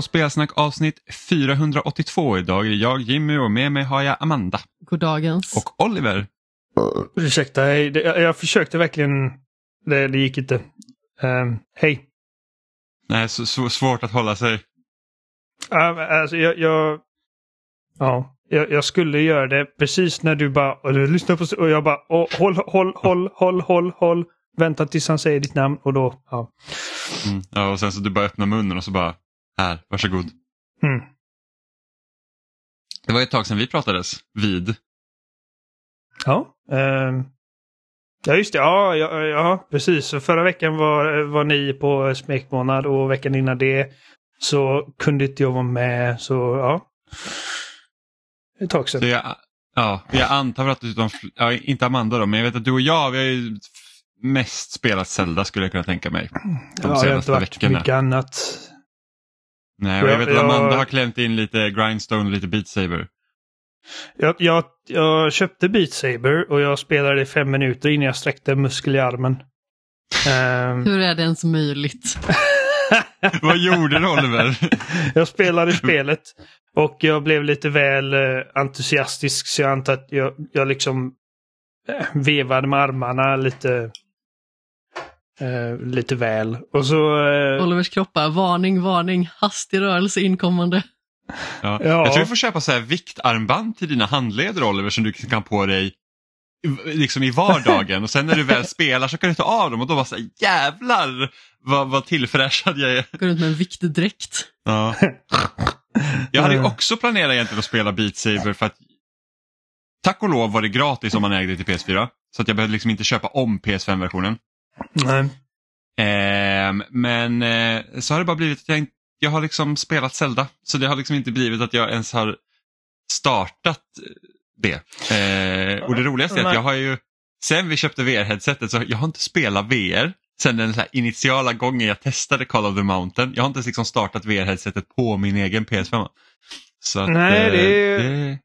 Du lyssnar på Spelsnack avsnitt 482. Idag är jag Jimmy och med mig har jag Amanda. Goddagens. Och Oliver. Ursäkta, jag, jag försökte verkligen. Det, det gick inte. Um, hej. Nej, så, så, svårt att hålla sig. Uh, alltså, jag, jag, ja, jag, jag, skulle göra det precis när du bara, eller lyssna på, och jag bara, oh, håll, håll, håll, håll, håll, håll. Vänta tills han säger ditt namn och då, ja. Mm, ja, och sen så du bara öppnar munnen och så bara, här, varsågod. Mm. Det var ett tag sedan vi pratades vid. Ja, eh, ja just det. Ja, ja, ja precis. Förra veckan var, var ni på smekmånad och veckan innan det så kunde inte jag vara med. Så ja, ett tag sedan. Så jag, ja, jag antar att du, ja, inte Amanda då, men jag vet att du och jag, vi har ju mest spelat Zelda skulle jag kunna tänka mig. De ja, jag har inte varit veckorna. mycket annat. Nej, och jag, jag vet att Amanda jag... har klämt in lite Grindstone och lite Beat Saber. Jag, jag, jag köpte Beat Saber och jag spelade i fem minuter innan jag sträckte en muskel i armen. Um... Hur är det ens möjligt? Vad gjorde du Oliver? jag spelade spelet och jag blev lite väl uh, entusiastisk så jag antar att jag, jag liksom uh, vevade med armarna lite Uh, lite väl. Och så... Uh... Olivers kroppar, varning, varning, hastig rörelse inkommande. Ja. ja. Jag tror vi får köpa så här viktarmband till dina handleder Oliver som du kan på dig liksom i vardagen och sen när du väl spelar så kan du ta av dem och då bara så här, jävlar vad, vad tillfräschad jag är. Går runt med en viktdräkt. Ja. Jag hade också planerat egentligen att spela Beat Saber för att tack och lov var det gratis om man ägde till PS4 så att jag behövde liksom inte köpa om PS5-versionen. Nej. Eh, men eh, så har det bara blivit att jag, inte, jag har liksom spelat Zelda. Så det har liksom inte blivit att jag ens har startat det. Eh, och det roligaste är att jag har ju, sen vi köpte VR-headsetet så jag har inte spelat VR sen den så initiala gången jag testade Call of the Mountain. Jag har inte ens liksom startat VR-headsetet på min egen PS5. Så att, Nej, eh, det är det...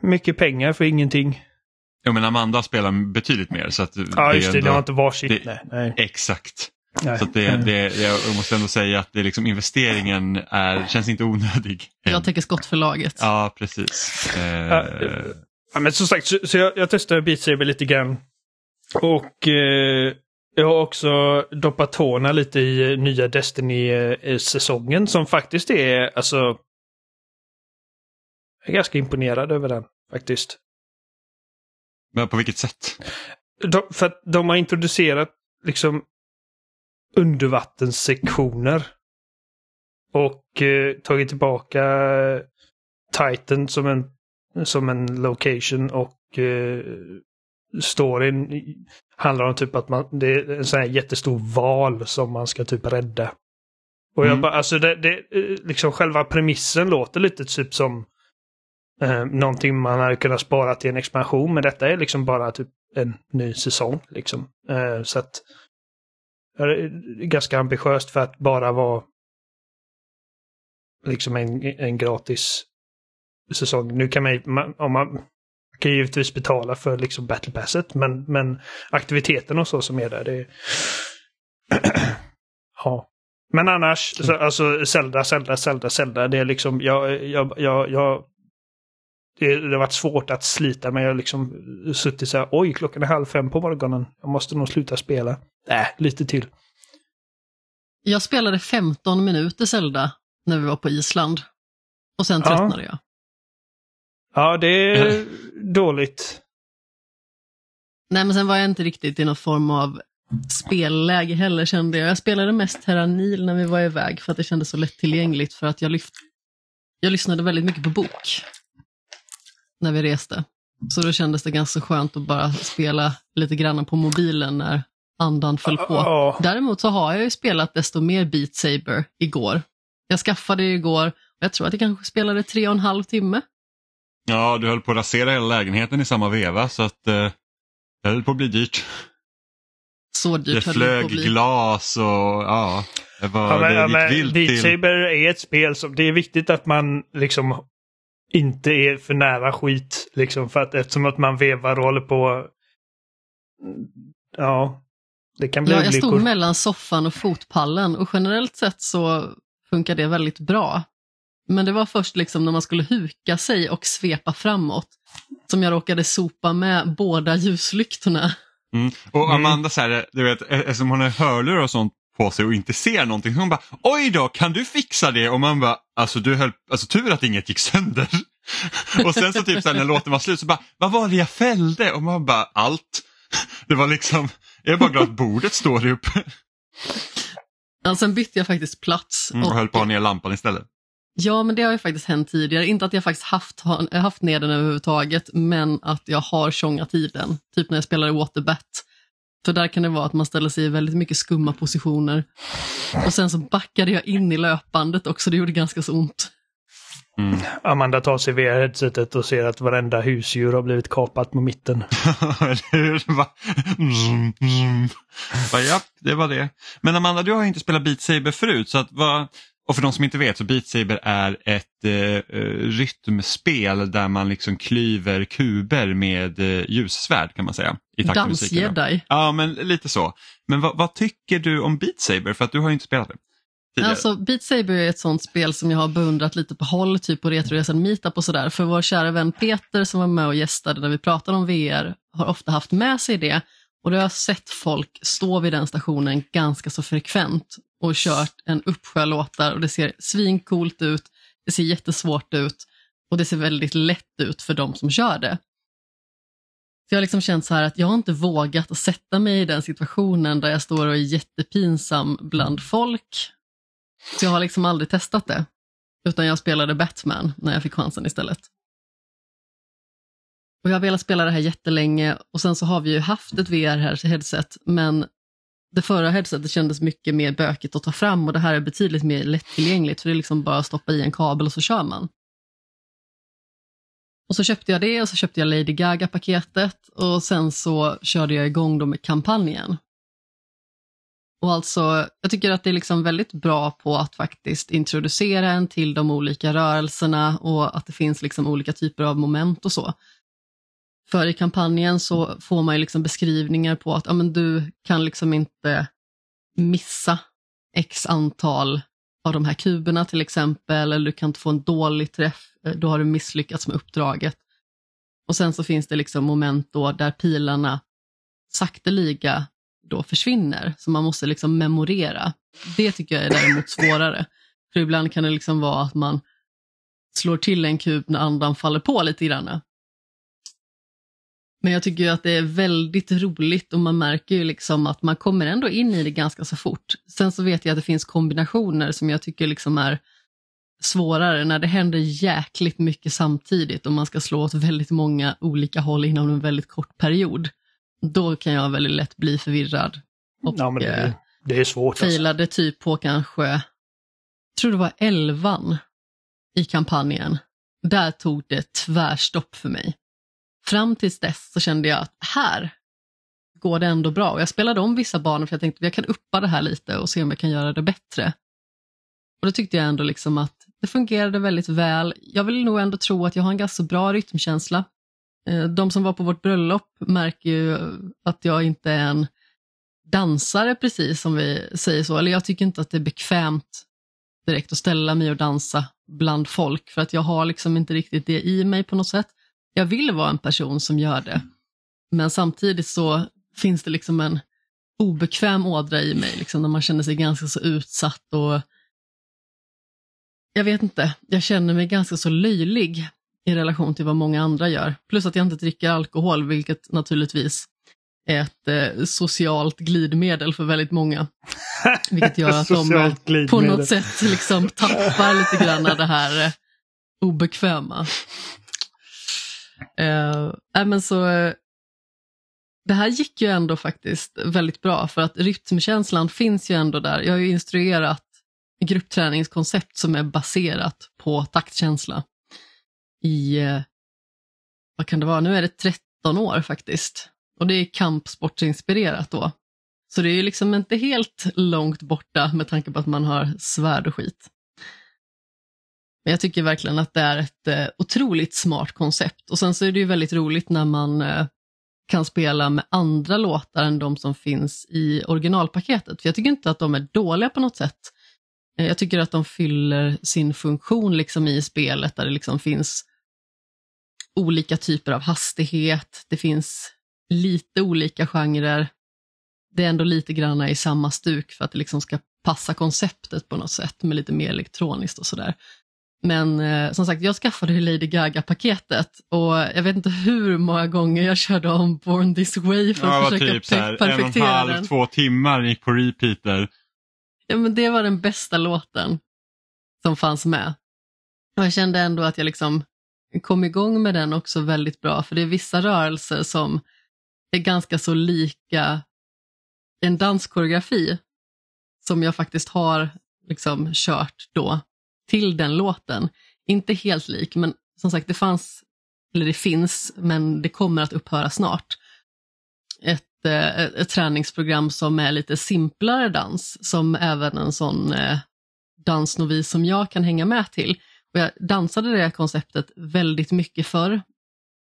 mycket pengar för ingenting. Ja men Amanda spelar betydligt mer. Så att ja just det, ändå, det har inte varsitt. Det, nej. Exakt. Nej. Så det, det, jag måste ändå säga att det liksom, investeringen är, känns inte onödig. Jag tänker skottförlaget. Ja precis. Eh... Ja, men som sagt, så, så jag, jag testade Beat Saber lite grann. Och eh, jag har också doppat tårna lite i nya Destiny-säsongen som faktiskt är, alltså... Jag är ganska imponerad över den faktiskt. Men på vilket sätt? De, för att de har introducerat liksom undervattenssektioner. Och eh, tagit tillbaka Titan som en, som en location och eh, storyn handlar om typ att man, det är en sån här jättestor val som man ska typ rädda. Och jag mm. bara, alltså det, det, liksom själva premissen låter lite typ som eh, någonting man hade kunnat spara till en expansion. Men detta är liksom bara typ en ny säsong. Liksom. Eh, så att är ganska ambitiöst för att bara vara liksom en, en gratis säsong. Nu kan man, om man kan givetvis betala för liksom battle passet, men, men aktiviteten och så som är där, det är... ja. Men annars, så, alltså Zelda, Zelda, Zelda, Zelda, det är liksom, jag, jag, jag, jag det, det har varit svårt att slita men jag har liksom suttit så här, oj klockan är halv fem på morgonen, jag måste nog sluta spela. Äh, lite till. Jag spelade 15 minuter Zelda när vi var på Island. Och sen tröttnade ja. jag. Ja, det är dåligt. Nej, men sen var jag inte riktigt i någon form av spelläge heller kände jag. Jag spelade mest Terranil när vi var iväg för att det kändes så lättillgängligt för att jag, lyft... jag lyssnade väldigt mycket på bok när vi reste. Så då kändes det ganska skönt att bara spela lite grann på mobilen när andan föll på. Oh. Däremot så har jag ju spelat desto mer Beat Saber igår. Jag skaffade det igår och jag tror att jag kanske spelade tre och en halv timme. Ja, du höll på att rasera hela lägenheten i samma veva så att eh, det höll på att bli dyrt. Så dyrt det flög det glas och ja, det var ja, men, det ja, men, vilt Beat Saber är ett spel som det är viktigt att man liksom inte är för nära skit. Liksom, för att eftersom att man vevar och håller på. Ja, det kan bli ja, Jag stod mellan soffan och fotpallen och generellt sett så funkar det väldigt bra. Men det var först liksom när man skulle huka sig och svepa framåt som jag råkade sopa med båda ljuslyktorna. Mm. Och Mm. Amanda, så här, du vet, eftersom hon har hörlurar och sånt på sig och inte ser någonting, så hon bara oj då, kan du fixa det? Och man bara, alltså du höll, alltså tur att inget gick sönder. och sen så typ så här, när låten var slut så bara, vad var det jag fällde? Och man bara, allt. Det var liksom, jag är bara glad att bordet står upp Ja, sen bytte jag faktiskt plats. mm, och och- höll på att ha ner lampan istället. Ja, men det har ju faktiskt hänt tidigare. Inte att jag faktiskt haft, ha- haft ner den överhuvudtaget, men att jag har tjongat i den. Typ när jag spelade Waterbat. För där kan det vara att man ställer sig i väldigt mycket skumma positioner. Och sen så backade jag in i löpandet också, det gjorde ganska så ont. Mm. Amanda tar sig via headsetet och ser att varenda husdjur har blivit kapat på mitten. Mm, mm. Ja, det var det. Men Amanda, du har inte spelat Beat Saber förut. Så att, vad, och för de som inte vet så Beat Saber är ett eh, eh, rytmspel där man liksom klyver kuber med eh, ljussvärd kan man säga. Dans-jedi. Ja, men lite så. Men vad, vad tycker du om Beat Saber? För att du har ju inte spelat det tidigare. Alltså, Beat Saber är ett sånt spel som jag har beundrat lite på håll, typ på Retroresan Meetup och sådär. För vår kära vän Peter som var med och gästade när vi pratade om VR har ofta haft med sig det. Och då har jag sett folk stå vid den stationen ganska så frekvent och kört en uppsjö låtar och det ser svincoolt ut, det ser jättesvårt ut och det ser väldigt lätt ut för de som kör det. Så jag har liksom känt så här att jag har inte vågat att sätta mig i den situationen där jag står och är jättepinsam bland folk så jag har liksom aldrig testat det. Utan jag spelade Batman när jag fick chansen istället. Och jag har velat spela det här jättelänge och sen så har vi ju haft ett VR-headset men det förra headsetet kändes mycket mer bökigt att ta fram och det här är betydligt mer lättillgängligt för det är liksom bara att stoppa i en kabel och så kör man. Och så köpte jag det och så köpte jag Lady Gaga-paketet och sen så körde jag igång då med kampanjen. Och alltså, jag tycker att det är liksom väldigt bra på att faktiskt introducera en till de olika rörelserna och att det finns liksom olika typer av moment och så. För i kampanjen så får man ju liksom beskrivningar på att ja, men du kan liksom inte missa x antal av de här kuberna till exempel, eller du kan inte få en dålig träff, eh, då har du misslyckats med uppdraget. Och sen så finns det liksom moment då där pilarna sakteliga då försvinner, Så man måste liksom memorera. Det tycker jag är däremot svårare. För ibland kan det liksom vara att man slår till en kub när andan faller på lite grann. Men jag tycker att det är väldigt roligt och man märker ju liksom att man kommer ändå in i det ganska så fort. Sen så vet jag att det finns kombinationer som jag tycker liksom är svårare när det händer jäkligt mycket samtidigt och man ska slå åt väldigt många olika håll inom en väldigt kort period. Då kan jag väldigt lätt bli förvirrad. Och Ja, men det, eh, är- det är svårt. Alltså. failade typ på kanske, jag tror det var elvan i kampanjen. Där tog det tvärstopp för mig. Fram tills dess så kände jag att här går det ändå bra. Och jag spelade om vissa banor för jag tänkte att jag kan uppa det här lite och se om jag kan göra det bättre. Och då tyckte jag ändå liksom att det fungerade väldigt väl. Jag vill nog ändå tro att jag har en ganska bra rytmkänsla. Eh, de som var på vårt bröllop märker ju att jag inte är en dansare precis som vi säger så. Eller jag tycker inte att det är bekvämt direkt att ställa mig och dansa bland folk för att jag har liksom inte riktigt det i mig på något sätt. Jag vill vara en person som gör det. Men samtidigt så finns det liksom en obekväm ådra i mig, liksom när man känner sig ganska så utsatt och jag vet inte, jag känner mig ganska så löjlig i relation till vad många andra gör. Plus att jag inte dricker alkohol, vilket naturligtvis är ett eh, socialt glidmedel för väldigt många. Vilket gör att de på något sätt liksom tappar lite grann av det här eh, obekväma. Eh, men så, eh, det här gick ju ändå faktiskt väldigt bra för att rytmkänslan finns ju ändå där. Jag har ju instruerat gruppträningskoncept som är baserat på taktkänsla i, eh, vad kan det vara, nu är det 13 år faktiskt. Och det är kampsportsinspirerat då. Så det är ju liksom inte helt långt borta med tanke på att man har svärd och skit. Men jag tycker verkligen att det är ett eh, otroligt smart koncept. Och sen så är det ju väldigt roligt när man eh, kan spela med andra låtar än de som finns i originalpaketet. För jag tycker inte att de är dåliga på något sätt. Eh, jag tycker att de fyller sin funktion liksom i spelet där det liksom finns olika typer av hastighet, det finns lite olika genrer. Det är ändå lite granna i samma stuk för att det liksom ska passa konceptet på något sätt med lite mer elektroniskt och sådär. Men eh, som sagt, jag skaffade ju Lady Gaga-paketet och jag vet inte hur många gånger jag körde om Born This Way för att Ja, försöka typ så här, pe- en perfektera halv, den. två timmar gick på repeat där. Ja, men det var den bästa låten som fanns med. Och jag kände ändå att jag liksom kom igång med den också väldigt bra, för det är vissa rörelser som är ganska så lika en danskoreografi som jag faktiskt har liksom kört då till den låten. Inte helt lik, men som sagt det fanns, eller det finns, men det kommer att upphöra snart. Ett, eh, ett, ett träningsprogram som är lite simplare dans, som även en sån eh, dansnovis som jag kan hänga med till. Och jag dansade det konceptet väldigt mycket förr,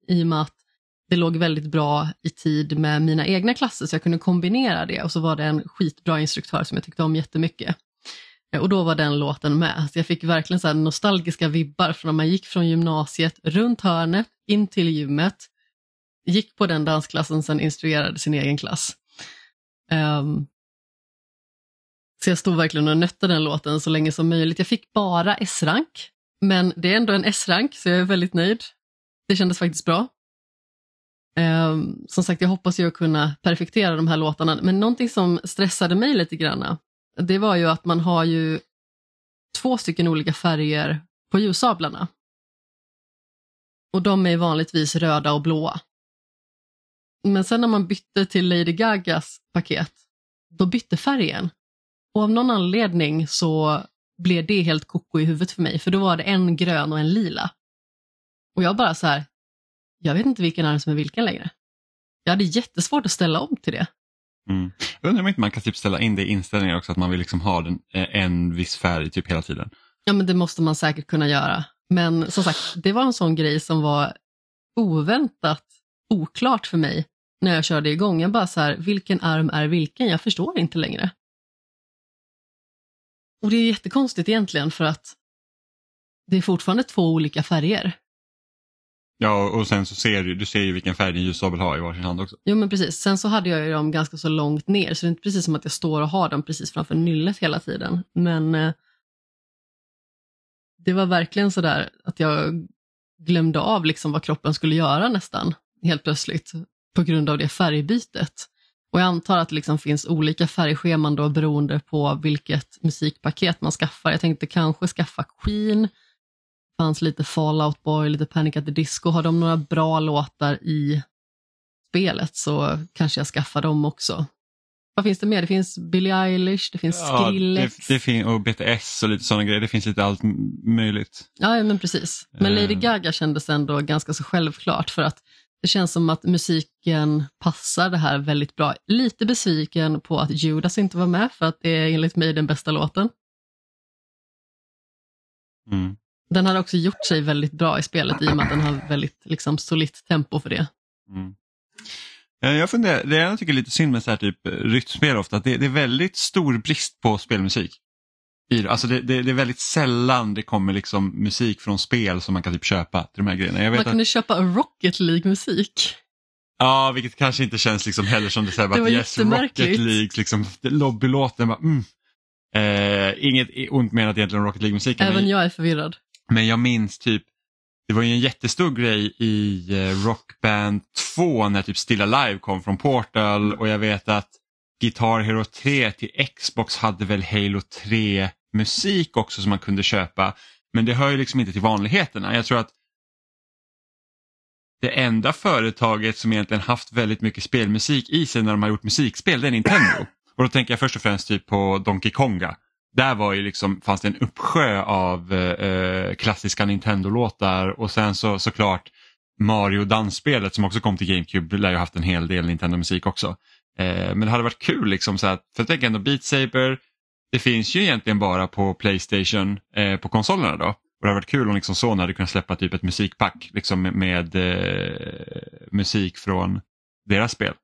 i och med att det låg väldigt bra i tid med mina egna klasser, så jag kunde kombinera det. Och så var det en skitbra instruktör som jag tyckte om jättemycket. Och då var den låten med. Så jag fick verkligen så här nostalgiska vibbar från när man gick från gymnasiet, runt hörnet, in till gymmet, gick på den dansklassen, sen instruerade sin egen klass. Um, så jag stod verkligen och nötte den låten så länge som möjligt. Jag fick bara S-rank, men det är ändå en S-rank, så jag är väldigt nöjd. Det kändes faktiskt bra. Um, som sagt, jag hoppas ju att kunna perfektera de här låtarna, men någonting som stressade mig lite grann, det var ju att man har ju två stycken olika färger på ljussablarna. Och de är vanligtvis röda och blåa. Men sen när man bytte till Lady Gagas paket, då bytte färgen. Och av någon anledning så blev det helt koko i huvudet för mig, för då var det en grön och en lila. Och jag bara så här, jag vet inte vilken arm som är vilken längre. Jag hade jättesvårt att ställa om till det. Mm. Jag undrar om inte man kan typ ställa in det i inställningar också, att man vill liksom ha den, eh, en viss färg typ hela tiden. Ja, men det måste man säkert kunna göra. Men som sagt, det var en sån grej som var oväntat oklart för mig när jag körde igång. Jag bara så här, vilken arm är vilken? Jag förstår inte längre. Och det är jättekonstigt egentligen för att det är fortfarande två olika färger. Ja, och sen så ser du, du ser ju vilken färg din ljussabel har i varsin hand också. Jo men precis, sen så hade jag ju dem ganska så långt ner så det är inte precis som att jag står och har dem precis framför nyllet hela tiden. Men eh, det var verkligen sådär att jag glömde av liksom vad kroppen skulle göra nästan helt plötsligt på grund av det färgbytet. Och jag antar att det liksom finns olika färgscheman då beroende på vilket musikpaket man skaffar. Jag tänkte kanske skaffa Queen, fanns lite Fallout Boy, lite Panic at the Disco. Har de några bra låtar i spelet så kanske jag skaffar dem också. Vad finns det mer? Det finns Billie Eilish, det finns Ja, Skrillex. det, det och BTS och lite sådana grejer, det finns lite allt möjligt. Ja, men precis. Men Lady Eh. Gaga kändes ändå ganska så självklart för att det känns som att musiken passar det här väldigt bra. Lite besviken på att Judas inte var med för att det är enligt mig den bästa låten. Mm. Den hade också gjort sig väldigt bra i spelet i och med att den har väldigt liksom, solitt tempo för det. Mm. Jag funderar, det jag tycker är lite synd med så här typ eh, rytmspel ofta, att det, det är väldigt stor brist på spelmusik. Alltså det, det, det är väldigt sällan det kommer liksom musik från spel som man kan typ köpa till de här grejerna. Man att, kunde köpa Rocket League-musik. ja, vilket kanske inte känns liksom heller som det, var att yes. Rocket League, liksom, lobbylåten, bara, mm. eh, inget ont menat egentligen om Rocket League-musiken. Även men- jag är förvirrad. Men jag minns typ, det var ju en jättestor grej i eh, Rock Band 2 när typ Stilla Live kom från Portal och jag vet att Guitar Hero 3 till Xbox hade väl Halo 3 musik också som man kunde köpa. Men det hör ju liksom inte till vanligheterna. Jag tror att det enda företaget som egentligen haft väldigt mycket spelmusik i sig när de har gjort musikspel det är Nintendo. Och då tänker jag först och främst typ på Donkey Konga. Där var ju liksom, fanns det en uppsjö av eh, eh klassiska Nintendo-låtar och sen så såklart Mario dansspelet som också kom till GameCube lär ju haft en hel del Nintendo-musik också. Eh, men det hade varit kul liksom så att, för jag tänker ändå Beat Saber, det finns ju egentligen bara på Playstation eh, på konsolerna då. Och det hade varit kul om liksom Sony hade kunnat släppa typ ett musikpack liksom med, med eh, musik från deras spel.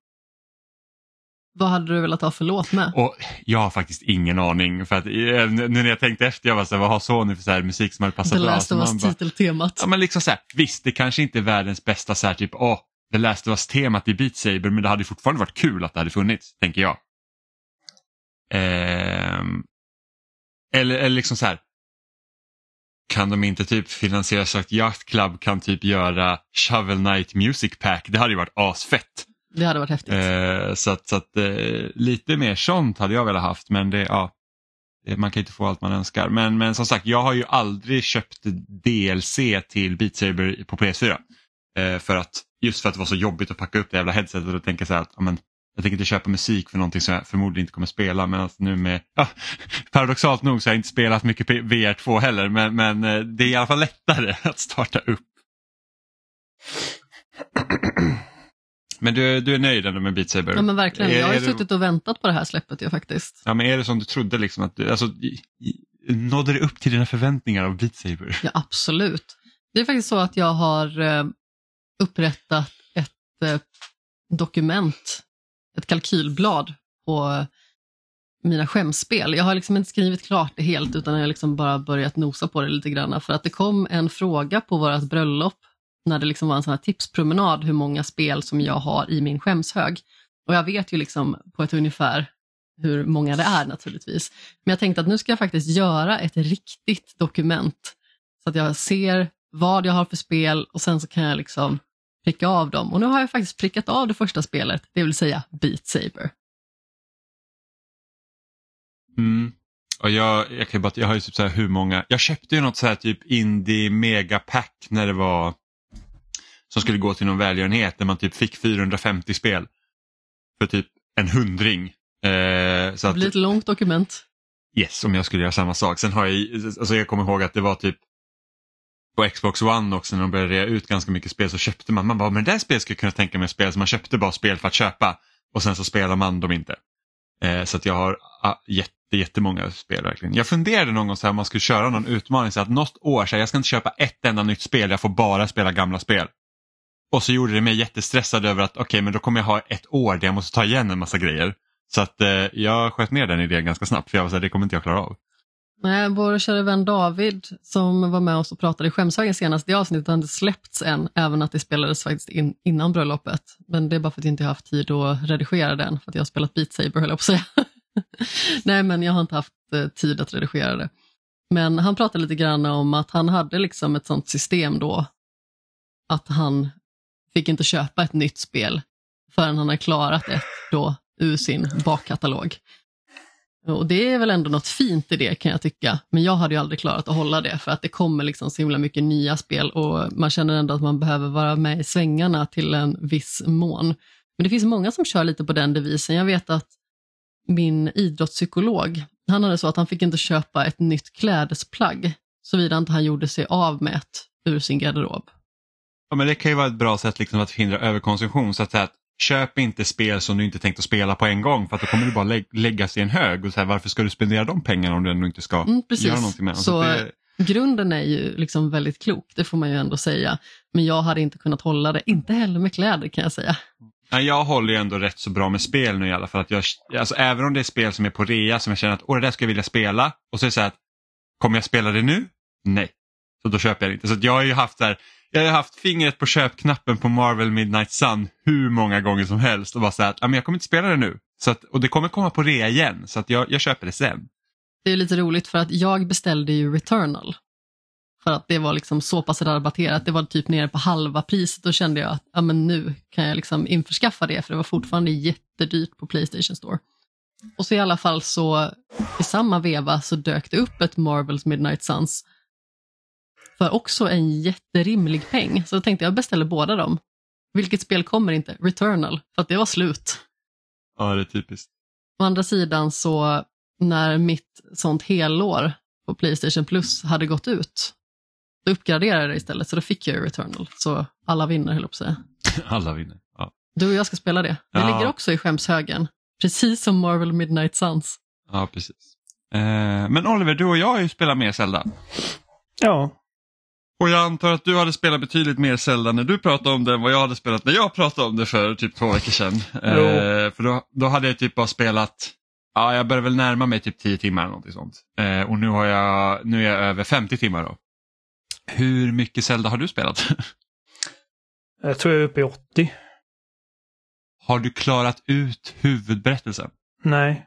Vad hade du velat ha för låt med? Och jag har faktiskt ingen aning. För att, eh, nu när jag tänkte efter, jag var så här, vad har Sony för så här, musik som hade passat The bra? Last Så of Us titeltemat. Ja, men liksom så här, visst, det kanske inte är världens bästa så här, typ, åh, The Last of Us-temat i Beat Saber, men det hade fortfarande varit kul att det hade funnits, tänker jag. Ehm, eller, eller liksom så här, kan de inte typ finansiera så att Yacht Club kan typ göra Shovel Knight Music Pack? Det hade ju varit asfett. Det hade varit häftigt. Eh, så att, så att eh, lite mer sånt hade jag velat haft men det, ja, man kan inte få allt man önskar. Men, men som sagt, jag har ju aldrig köpt DLC till Beat Saber på PS4. Eh, för att, just för att det var så jobbigt att packa upp det jävla headsetet och tänka så här att amen, jag tänker inte köpa musik för någonting som jag förmodligen inte kommer spela. Men alltså nu med, ja, paradoxalt nog så har jag inte spelat mycket VR2 heller men, men eh, det är i alla fall lättare att starta upp. Men du, du är nöjd ändå med Beat Saber? Ja men verkligen, Är- jag har ju suttit och väntat på det här släppet ju faktiskt. Ja, men är det som du trodde liksom att du, alltså, nådde det upp till dina förväntningar av Beat Saber? Ja absolut. Det är faktiskt så att jag har eh, upprättat ett eh, dokument, ett kalkylblad på mina skämspel. Jag har liksom inte skrivit klart det helt utan jag har liksom bara börjat nosa på det lite grann. För att det kom en fråga på vårt bröllop när det liksom var en sån här tipspromenad hur många spel som jag har i min skämshög. Och jag vet ju liksom på ett ungefär hur många det är naturligtvis. Men jag tänkte att nu ska jag faktiskt göra ett riktigt dokument så att jag ser vad jag har för spel och sen så kan jag liksom pricka av dem. Och nu har jag faktiskt prickat av det första spelet, det vill säga Beat Saber. Mm. Och jag, jag, kan bara, jag har ju typ så här hur många, jag köpte ju något så här typ Indie Megapack när det var som skulle gå till någon välgörenhet där man typ fick 450 spel för typ en hundring. Eh, så Det att, blir ett långt dokument. Yes, om jag skulle göra samma sak. Sen har jag, alltså jag kommer ihåg att det var typ på Xbox One också när de började rea ut ganska mycket spel så köpte man, man bara, men det där spelet skulle jag kunna tänka mig att spela, så man köpte bara spel för att köpa och sen så spelar man dem inte. Eh, så att jag har ah, jätte, jättemånga spel verkligen. Jag funderade någon gång så här, om man skulle köra någon utmaning så att något år, så här, jag ska inte köpa ett enda nytt spel, jag får bara spela gamla spel. Och så gjorde det mig jättestressad över att okej, men då kommer jag ha ett år där jag måste ta igen en massa grejer. Så att eh, jag sköt ner den idén ganska snabbt för jag var så här, det kommer inte jag klara av. Nej, vår kära vän David som var med oss och pratade i Skämshögen senast, det avsnittet har inte släppts än, även att det spelades faktiskt in, innan bröllopet. Men det är bara för att jag inte har haft tid att redigera den, för att jag har spelat Beat Saber höll jag på att säga. Nej, men jag har inte haft eh, tid att redigera det. Men han pratade lite grann om att han hade liksom ett sånt system då, att han fick inte köpa ett nytt spel förrän han har klarat ett då ur sin bakkatalog. Och det är väl ändå något fint i det kan jag tycka. Men jag hade ju aldrig klarat att hålla det för att det kommer liksom så himla mycket nya spel och man känner ändå att man behöver vara med i svängarna till en viss mån. Men det finns många som kör lite på den devisen. Jag vet att min idrottspsykolog, han hade så att han fick inte köpa ett nytt klädesplagg såvida inte han gjorde sig av med ett ur sin garderob. Ja, men det kan ju vara ett bra sätt liksom att förhindra överkonsumtion. Så att, säga att köp inte spel som du inte tänkt att spela på en gång för att då kommer du bara lä läggas i en hög. Och så här, varför ska du spendera de pengarna om du ändå inte ska Mm, göra någonting med dem? Så, att det, Grunden är ju liksom väldigt klok, det får man ju ändå säga. Men jag hade inte kunnat hålla det, inte heller med kläder kan jag säga. nej, jag håller ju ändå rätt så bra med spel nu i alla fall. Att jag, alltså, även om det är spel som är på rea som jag känner att Åh, det där ska jag vilja spela. Och så är det så här att kommer jag spela det nu? Nej. Så då köper jag det inte. Så jag har ju haft där, jag har haft fingret på köpknappen på Marvel Midnight Sun hur många gånger som helst och bara så här att jag kommer inte spela det nu. Så att, och det kommer komma på rea igen så att jag, jag köper det sen. Det är lite roligt för att jag beställde ju Returnal. För att det var liksom så pass rabatterat, det var typ nere på halva priset. Då kände jag att ja, men nu kan jag liksom införskaffa det för det var fortfarande jättedyrt på Playstation Store. Och så i alla fall så i samma veva så dök det upp ett Marvels Midnight Suns för också en jätterimlig peng. Så då tänkte jag beställer båda dem. Vilket spel kommer inte? Returnal, för att det var slut. Ja, det är typiskt. Å andra sidan så när mitt sånt helår på Playstation Plus hade gått ut, då uppgraderade jag det istället så då fick jag Returnal. Så alla vinner höll jag på att säga. Alla vinner. Ja, Du och jag ska spela det. Det Ja. ligger också i skämshögen. Precis som Marvel Midnight Suns. ja precis. Eh, men Oliver, du och jag har ju spelat mer Zelda. Ja, Och jag antar att du hade spelat betydligt mer Zelda när du pratade om det än vad jag hade spelat när jag pratade om det för typ två veckor sedan. Eh, för då, då hade jag typ bara spelat, ja jag började väl närma mig typ 10 timmar eller någonting sånt. Eh, och nu, har jag, nu är jag över 50 timmar då. Hur mycket Zelda har du spelat? Jag tror jag är uppe i 80. har du klarat ut huvudberättelsen? Nej.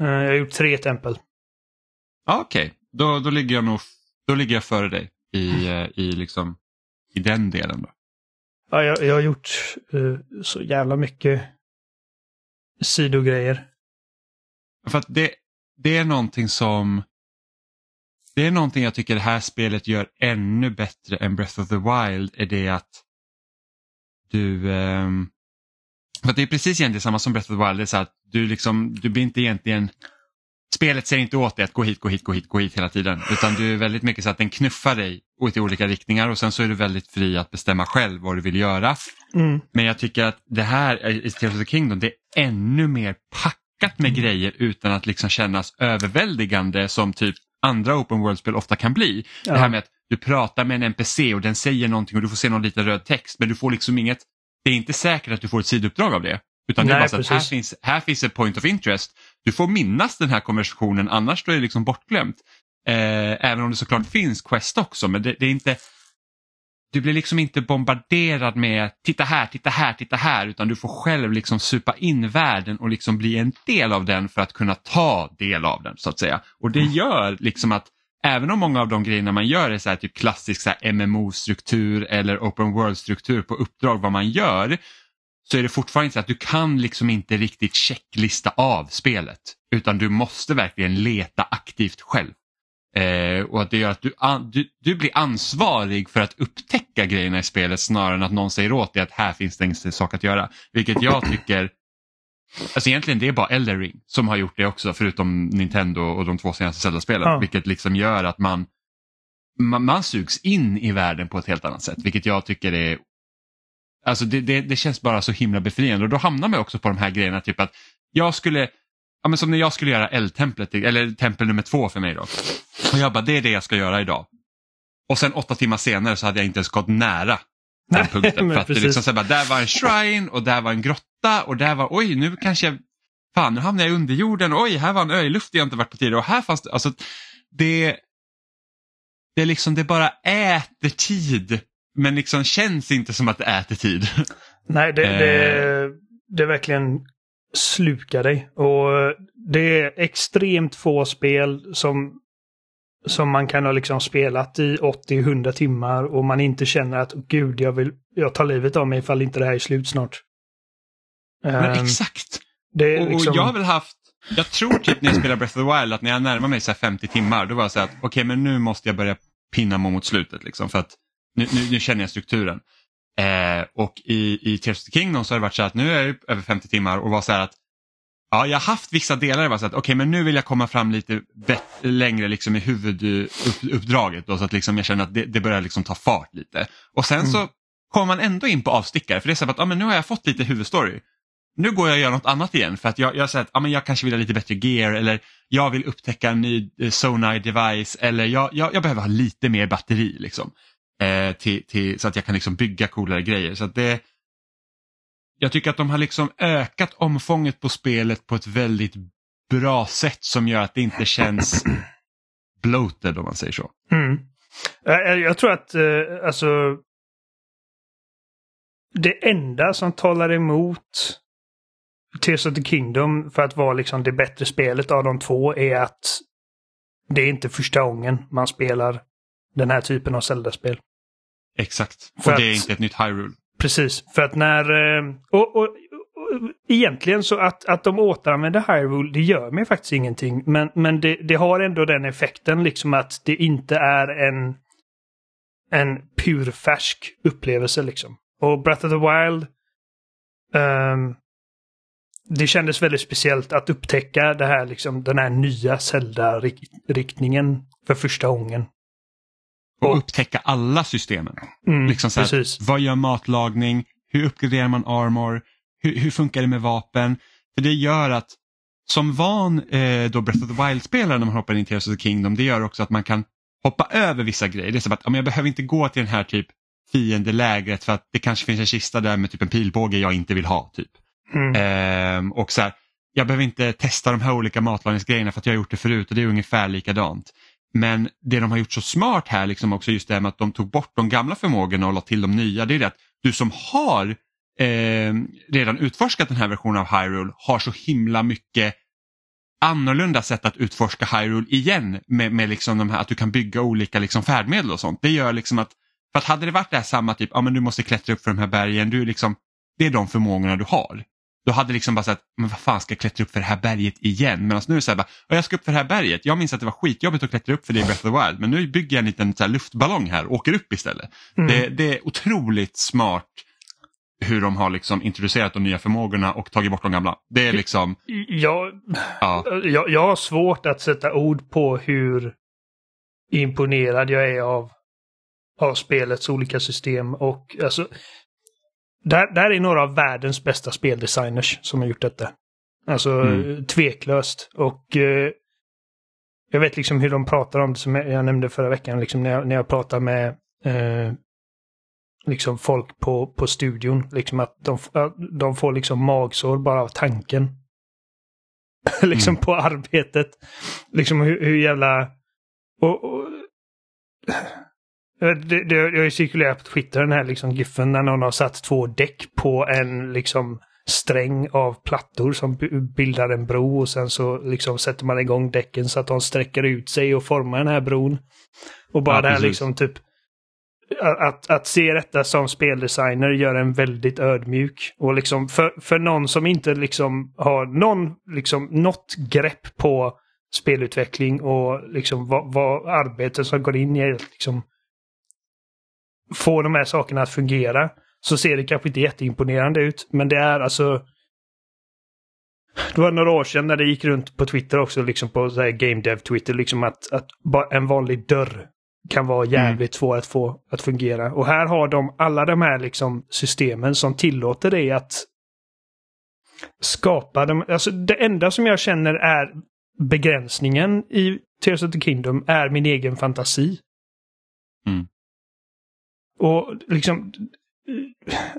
Eh, Jag har gjort tre tempel. Ja, Okej, då, då ligger jag nog då ligger jag före dig i, eh, i, liksom, i den delen. Då. Ja, jag, jag har gjort eh, så jävla mycket sidogrejer. För att det, det är någonting som det är någonting jag tycker det här spelet gör ännu bättre än Breath of the Wild är det att du ehm, för det är precis egentligen samma som Breath of the Wild, det är så att du liksom, du blir inte egentligen Spelet säger inte åt dig att gå hit, gå hit, gå hit, gå hit hela tiden. Utan du är väldigt mycket så att den knuffar dig åt i olika riktningar och sen så är du väldigt fri att bestämma själv vad du vill göra. Mm. Men jag tycker att det här i Tears of the Kingdom, det är ännu mer packat med grejer utan att liksom kännas överväldigande som typ andra open world-spel ofta kan bli. Ja. Det här med att du pratar med en NPC och den säger någonting och du får se någon liten röd text men du får liksom inget, det är inte säkert att du får ett sidouppdrag av det. Utan det är Nej, bara så att här finns, här finns ett point of interest. Du får minnas den här konversationen annars då är det liksom bortglömt. Eh, även om det såklart finns quest också men det, det är inte du blir liksom inte bombarderad med titta här, titta här, titta här utan du får själv liksom supa in världen och liksom bli en del av den för att kunna ta del av den så att säga. Och det gör liksom att även om många av de grejerna man gör är så här typ klassisk MMO-struktur eller open world-struktur på uppdrag vad man gör så är det fortfarande så att du kan liksom inte riktigt checklista av spelet utan du måste verkligen leta aktivt själv. Eh, och att det gör att du, an, du, du blir ansvarig för att upptäcka grejerna i spelet snarare än att någon säger åt dig att här finns det en sak att göra. Vilket jag tycker, alltså egentligen det är bara Elden Ring som har gjort det också förutom Nintendo och de två senaste Zelda-spelen. Ja. Vilket liksom gör att man, man, man sugs in i världen på ett helt annat sätt. Vilket jag tycker är Alltså det, det, det känns bara så himla befriande och då hamnar man också på de här grejerna typ att jag skulle, ja men som när jag skulle göra eldtemplet, eller tempel nummer två för mig då. Och jag bara, det är det jag ska göra idag. Och sen åtta timmar senare så hade jag inte ens gått nära den Nej, punkten. men För att det liksom, så bara, där var en shrine och där var en grotta och där var, oj nu kanske jag, fan nu hamnar jag i underjorden, oj här var en ö i luft jag inte varit på tidigare och här fanns det, alltså det, det är liksom, det bara äter tid men liksom känns inte som att det äter tid. Nej, det, Eh. det, det verkligen slukar dig. Och det är extremt få spel som, som man kan ha liksom spelat i 80-100 timmar och man inte känner att "Åh, gud, jag vill jag tar livet av mig ifall inte det här är slut snart. Men Ehm, exakt. det Och, liksom, jag har väl haft, jag tror typ när jag spelar Breath of the Wild att när jag närmar mig så här 50 timmar då var jag så att okej men nu måste jag börja pinna mot slutet liksom för att nu, nu, nu känner jag strukturen. Eh, och i, i Tears of the Kingdom så har det varit så att nu är jag över 50 timmar och var så här att ja, jag har haft vissa delar där var så att okej men nu vill jag komma fram lite längre liksom i huvuduppdraget då, så att liksom jag känner att det, det börjar liksom ta fart lite. Och sen så kommer man ändå in på avstickare för det är så att ja, men nu har jag fått lite huvudstory nu går jag och gör något annat igen för att jag, jag säger att ja, men jag kanske vill ha lite bättre gear eller jag vill upptäcka en ny eh, sonar device eller jag, jag, jag behöver ha lite mer batteri liksom. Eh, till, till, så att jag kan liksom bygga coolare grejer. Så det, jag tycker att de har liksom ökat omfånget på spelet på ett väldigt bra sätt som gör att det inte känns bloated om man säger så. Mm. Jag, jag tror att eh, alltså det enda som talar emot Tears of the Kingdom för att vara liksom det bättre spelet av de två är att det är inte första gången man spelar den här typen av Zelda-spel. Exakt. För och det är inte ett nytt Hyrule. Precis, för att när... eh, Och, och, och, egentligen så att, att de återanvänder Hyrule, det gör mig faktiskt ingenting. Men, men det, det har ändå den effekten liksom att det inte är en, en purfärsk upplevelse liksom. Och Breath of the Wild, ehm, det kändes väldigt speciellt att upptäcka det här, liksom, den här nya Zelda-riktningen för första gången. Och upptäcka alla systemen. Mm, Liksom så här, vad gör matlagning? Hur uppgraderar man armor? Hur, hur funkar det med vapen? För det gör att som van eh, då Breath of the Wild-spelare när man hoppar in i Tears of the Kingdom, det gör också att man kan hoppa över vissa grejer. Det är som att jag behöver inte gå till den här typ fiendelägret för att det kanske finns en kista där med typ en pilbåge jag inte vill ha. typ. Mm. Ehm, och så här, jag behöver inte testa de här olika matlagningsgrejerna för att jag har gjort det förut och det är ungefär likadant. Men det de har gjort så smart här, liksom också just det här med att de tog bort de gamla förmågorna och la till de nya, det är det att du som har eh, redan utforskat den här versionen av Hyrule har så himla mycket annorlunda sätt att utforska Hyrule igen med, med liksom de här, att du kan bygga olika liksom färdmedel och sånt. Det gör liksom att, för att hade det varit det här samma typ, ja men du måste klättra upp för de här bergen, du liksom, det är de förmågorna du har. Då hade liksom bara sagt, men vad fan ska jag klättra upp för det här berget igen? Medan nu är det så här, bara, "Ja, jag ska upp för det här berget. Jag minns att det var skitjobbigt att klättra upp för det i Breath of the Wild, men nu bygger jag en liten så här, luftballong här och åker upp istället. Mm. Det, det är otroligt smart hur de har liksom introducerat de nya förmågorna och tagit bort de gamla. Det är liksom, Jag, ja, jag, jag har svårt att sätta ord på hur imponerad jag är av, av spelets olika system. Och alltså, där, där är några av världens bästa speldesigners som har gjort detta. Alltså Mm. tveklöst. Och eh, jag vet liksom hur de pratar om det som jag, nämnde förra veckan. Liksom när, jag, när jag pratar med eh, liksom folk på, på studion. Liksom att de, de får liksom magsår bara av tanken. liksom på arbetet. Liksom hur, hur jävla... Och, och, det, det, jag har ju cirkulerat på Twitter den här liksom giffen när någon har satt två däck på en liksom sträng av plattor som bildar en bro och sen så liksom sätter man igång däcken så att de sträcker ut sig och formar den här bron. Och bara Ja, det här liksom typ att, att, se detta som speldesigner gör en väldigt ödmjuk. Och liksom för, för någon som inte liksom har någon, liksom något grepp på spelutveckling och liksom vad, vad arbetet som går in i liksom få de här sakerna att fungera. Så ser det kanske inte jätteimponerande ut, men det är alltså det var några år sedan när det gick runt på Twitter också, liksom på så här Game Dev Twitter, liksom att, att en vanlig dörr kan vara jävligt svår att få att fungera. Och här har de alla de här liksom systemen som tillåter dig att skapa dem. Alltså det enda som jag känner är begränsningen i Tears of the Kingdom är min egen fantasi. Mm. Och liksom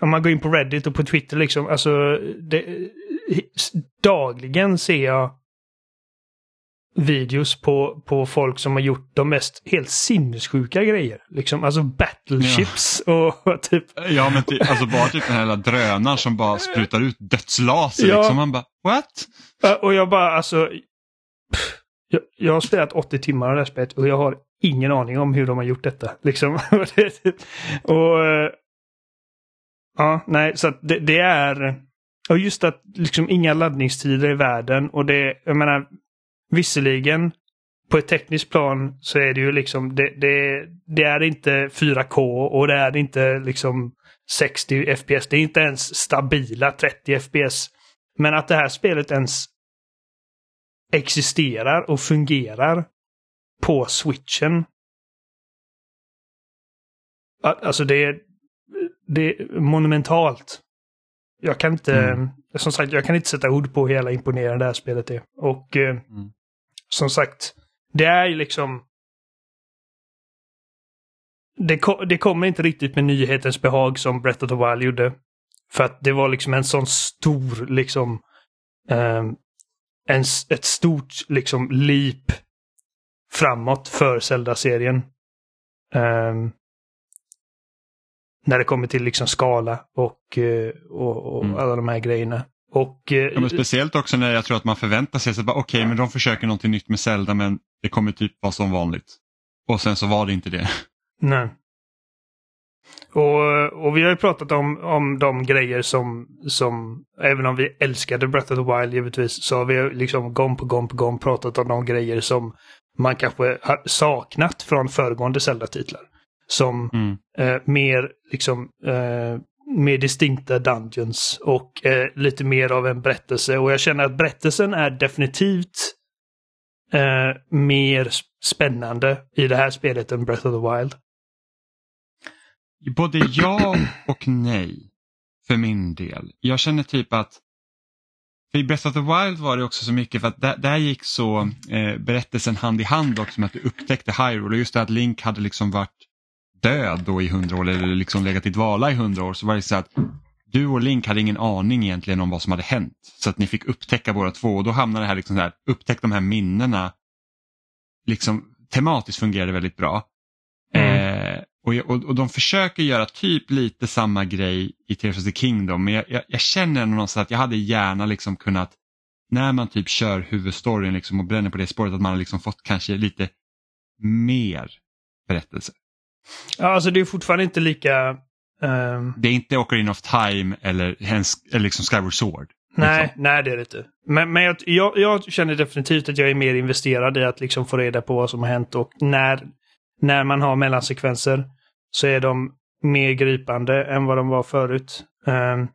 om man går in på Reddit och på Twitter liksom, alltså det, dagligen ser jag videos på, på folk som har gjort de mest helt sinnessjuka grejer. Liksom, alltså battleships och typ... ja men ty, alltså bara typ den här lilla drönaren som bara sprutar ut dödslaser. Ja. Liksom. Man bara, what? Och jag bara alltså... Jag, jag har spelat 80 timmar av det här spelet och jag har ingen aning om hur de har gjort detta. Liksom. och... Eh, ja, nej, så att det, det är... Och just att liksom inga laddningstider i världen och det, jag menar, visserligen på ett tekniskt plan så är det ju liksom, det, det, det är inte 4K och det är inte liksom 60 FPS. Det är inte ens stabila 30 FPS. Men att det här spelet ens existerar och fungerar på switchen. Alltså det är, det är monumentalt. Jag kan inte, Mm. som sagt, jag kan inte sätta ord på hur jävla imponerande det här spelet är. Och eh, Mm. som sagt, det är ju liksom... Det, ko- det kommer inte riktigt med nyhetens behag som Breath of the Wild gjorde. För att det var liksom en sån stor, liksom... ehm, en, ett stort, liksom, leap framåt för Zelda-serien. Ehm, när det kommer till liksom skala och, eh, och, och Mm. alla de här grejerna. Och, eh, Ja, men speciellt också när jag tror att man förväntar sig bara okej men de försöker någonting nytt med Zelda men det kommer typ vara som vanligt. Och sen så var det inte det. Nej. Och, och vi har ju pratat om, om de grejer som, som, även om vi älskade Breath of the Wild givetvis, så har vi liksom gång på gång på gång pratat om de grejer som man kanske har saknat från föregående Zelda-titlar. Som Mm. eh, mer liksom eh, mer distinkta dungeons och eh, lite mer av en berättelse. Och jag känner att berättelsen är definitivt eh, mer sp- spännande i det här spelet än Breath of the Wild. Både ja och nej för min del. Jag känner typ att för I Breath of the Wild var det också så mycket för att där, där gick så eh, berättelsen hand i hand också med att du upptäckte Hyrule och just det att Link hade liksom varit död då i hundra år eller liksom legat i dvala i hundra år så var det så att du och Link hade ingen aning egentligen om vad som hade hänt. Så att ni fick upptäcka båda två och då hamnade det här, liksom så här upptäck de här minnena. Liksom tematiskt fungerade väldigt bra. Mm. Eh, och, och, och de försöker göra typ lite samma grej i Tears of the Kingdom men jag, jag, jag känner någonstans att jag hade gärna liksom kunnat när man typ kör huvudstoryn liksom och bränner på det spåret att man har liksom fått kanske lite mer berättelse. Ja, alltså det är fortfarande inte lika... ehm, Det är inte Ocarina of Time eller, eller liksom Skyward Sword. nej, Liksom. nej det är det inte. Men, men jag, jag, jag känner definitivt att jag är mer investerad i att liksom få reda på vad som har hänt och när, när man har mellansekvenser så är de mer gripande än vad de var förut. Ehm,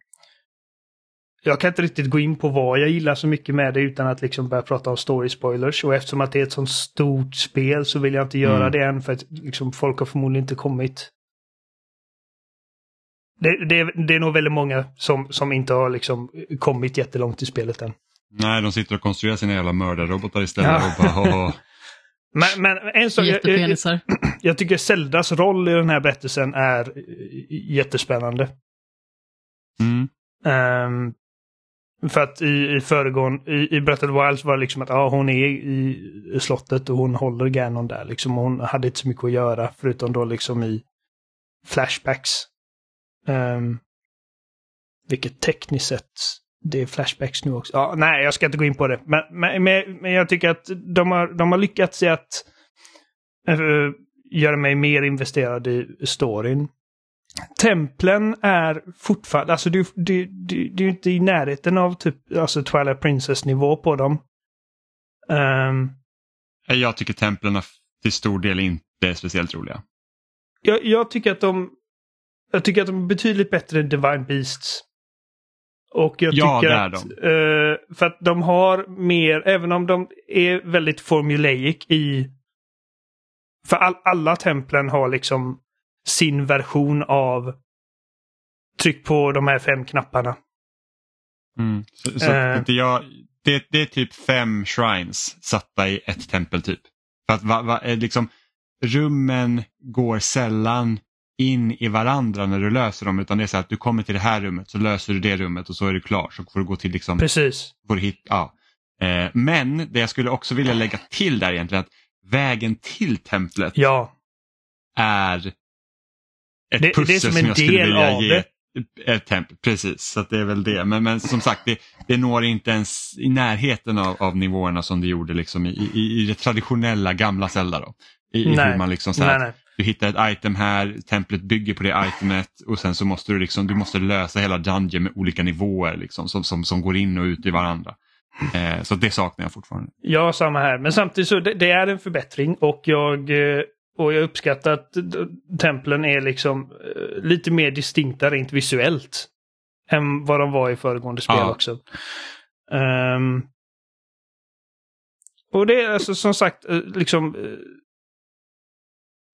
jag kan inte riktigt gå in på vad jag gillar så mycket med det utan att liksom börja prata om story spoilers. Och eftersom att det är ett sånt stort spel så vill jag inte göra Mm. det än för att liksom, folk har förmodligen inte kommit. Det, det, det är nog väldigt många som, som inte har liksom kommit jättelångt i spelet än. Nej, de sitter och konstruerar sina jävla mördarrobotar istället. Ja. Och bara. Men, men en sak, jag, jag, tycker Zeldas roll i den här berättelsen är jättespännande. Mm. Ehm, för att i, i föregående, i, i Breath of the Wild var det liksom att ja, hon är i, slottet och hon håller Ganon där. Liksom, hon hade inte så mycket att göra förutom då liksom i flashbacks. Um, vilket tekniskt sett, det är flashbacks nu också. Ja, nej, jag ska inte gå in på det. Men, men, men, jag tycker att de har, de har lyckats i att eh, göra mig mer investerad i storyn templen är fortfarande, alltså du, du, du, du är inte i närheten av typ alltså Twilight Princess nivå på dem. Ehm, Jag tycker templen till stor del inte är speciellt roliga. jag, jag tycker att de jag tycker att de är betydligt bättre än Divine Beasts. Och jag Ja, tycker det att, eh, för att de har mer, även om de är väldigt formulaic i... För all, alla templen har liksom sin version av tryck på de här fem knapparna. Mm. Så, så Eh. inte jag, det, det är typ fem shrines satta i ett tempel typ. För att va, va, eh, liksom, rummen går sällan in i varandra när du löser dem utan det är så att du kommer till det här rummet så löser du det rummet och så är du klar. Så får du gå till liksom, Precis. får du hit, ja. eh, Men det jag skulle också vilja lägga till där egentligen att vägen till templet Ja. är ett Det- det är pussel som som, jag skulle del vilja ge ett tempel. Precis, så det är väl det. Men, men som sagt, det, det når inte ens i närheten av, av nivåerna som det gjorde liksom i, i, i det traditionella gamla Zelda. Då. I, i hur man liksom så här, Nej, nej. Du hittar ett item här, templet bygger på det itemet och sen så måste du, liksom, du måste lösa hela dungeon med olika nivåer liksom, som, som, som går in och ut i varandra. Eh, så det saknar jag fortfarande. Ja, samma här. Men samtidigt så det, det är en förbättring och jag, eh, och jag uppskattar att templen är liksom eh, lite mer distinkta rent visuellt. Än vad de var i föregående spel Ja. också. Ehm, och det är alltså som sagt eh, liksom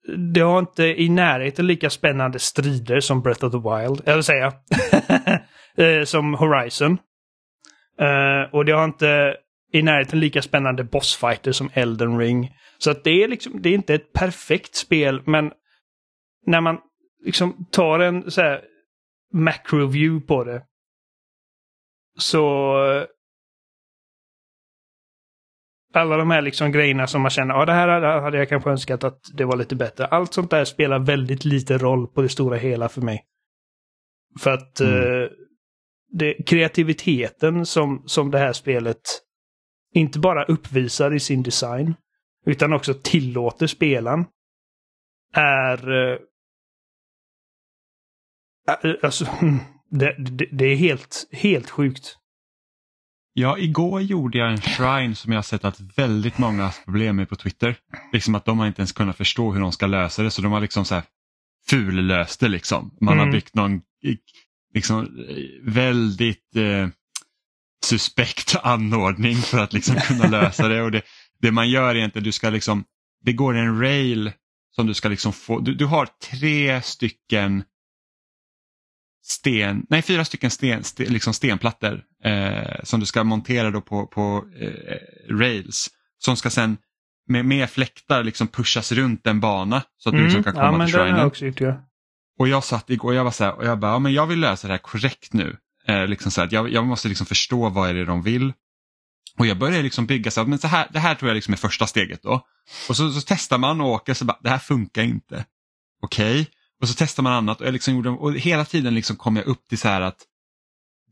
det har inte i närheten lika spännande strider som Breath of the Wild, eller säga, eh, som Horizon. Uh, och det har inte i närheten lika spännande bossfighter som Elden Ring. Så att det är liksom, det är inte ett perfekt spel, men när man liksom tar en så här macro-view på det så alla de här liksom grejerna som man känner, ja det här hade- hade jag kanske önskat att det var lite bättre. Allt sånt där spelar väldigt lite roll på det stora hela för mig. För att Mm. eh, det, kreativiteten som, som det här spelet inte bara uppvisar i sin design, utan också tillåter spelaren, är... eh, eh, alltså, det, det, det är helt, helt sjukt. Ja, igår gjorde jag en shrine som jag har sett att väldigt många har haft problem med på Twitter. Liksom att de har inte ens kunnat förstå hur de ska lösa det så de har liksom så här fullöst det liksom. Man Mm. har byggt någon liksom väldigt eh, suspekt anordning för att liksom kunna lösa det. Och det, det man gör egentligen, du ska liksom, det går en rail som du ska liksom få, du, du har tre stycken sten, nej fyra stycken sten, sten, liksom stenplattor eh, som du ska montera då på, på eh, rails. Som ska sen med, med fläktar liksom pushas runt en bana så att du liksom kan komma Mm. ja, men till shrinen. också gjort, ja. Och jag satt igår och jag var så här, och jag bara, ja, men jag vill lösa det här korrekt nu. Eh, liksom så att jag, jag måste liksom förstå vad är det de vill. Och jag började liksom bygga så här, men så här, det här tror jag liksom är första steget då. Och så, så testar man och åker så bara, det här funkar inte. Okej, och så testar man annat och, jag liksom gjorde, och hela tiden liksom kom jag upp till så här att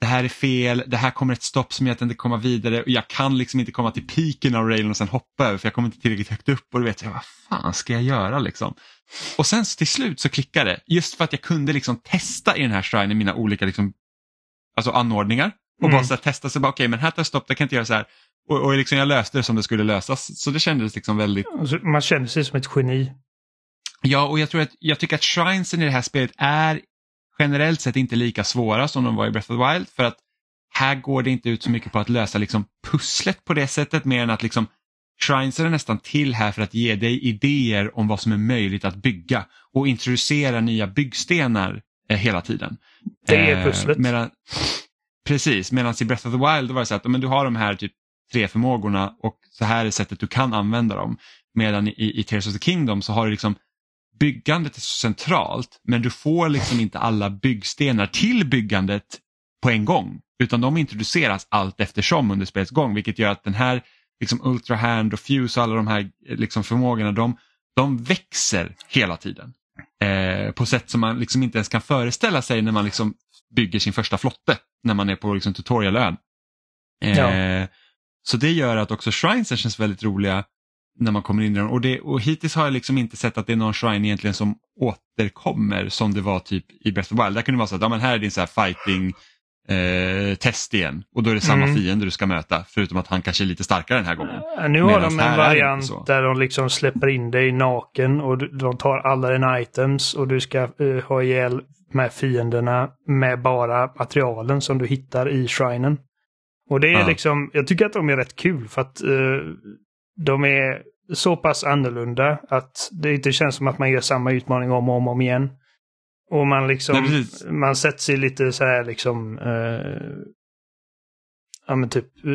det här är fel, det här kommer ett stopp som gör att jag inte kommer vidare och jag kan liksom inte komma till piken av railen och sen hoppa över för jag kommer inte tillräckligt högt upp och då vet jag vad fan ska jag göra liksom. Och sen till slut så klickade det just för att jag kunde liksom testa i den här shrinen mina olika liksom, alltså anordningar och Mm. bara så här, testa så bara okej men här tar jag stopp, det kan jag inte göra så här. Och, och liksom jag löste det som det skulle lösas så det kändes liksom väldigt man känner sig som ett geni. Ja, och jag, tror att, jag tycker att shrinesen i det här spelet är generellt sett inte lika svåra som de var i Breath of the Wild för att här går det inte ut så mycket på att lösa liksom pusslet på det sättet mer än att liksom Shrines är nästan till här för att ge dig idéer om vad som är möjligt att bygga och introducera nya byggstenar eh, hela tiden. Det är pusslet. Eh, medan, precis, medan i Breath of the Wild då var det så att men du har de här typ tre förmågorna och så här är sättet du kan använda dem. Medan i, i Tears of the Kingdom så har du liksom byggandet är så centralt men du får liksom inte alla byggstenar till byggandet på en gång utan de introduceras allt eftersom under spelets gång vilket gör att den här liksom Ultra Hand och Fuse och alla de här liksom förmågorna de, de växer hela tiden. Eh, på sätt som man liksom inte ens kan föreställa sig när man liksom bygger sin första flotte när man är på liksom tutorialön. Eh, Ja. Så det gör att också shrinesen känns väldigt roliga när man kommer in i dem. Och, det, och hittills har jag liksom inte sett att det är någon shrine egentligen som återkommer som det var typ i Breath of Wild. Där kunde det vara så att ja, men här är din så här fighting eh, test igen och då är det samma Mm. fiende du ska möta förutom att han kanske är lite starkare den här gången. Ja, Nu har Medans de en variant där de liksom släpper in dig naken och de tar alla dina items och du ska eh, ha ihjäl med fienderna med bara materialen som du hittar i shrinen. Och det är Ja. liksom, jag tycker att de är rätt kul för att eh, de är så pass annorlunda att det inte känns som att man gör samma utmaning om och om, och om igen. Och man liksom, Nej, man sätter sig lite så här liksom, eh, ja men typ, eh,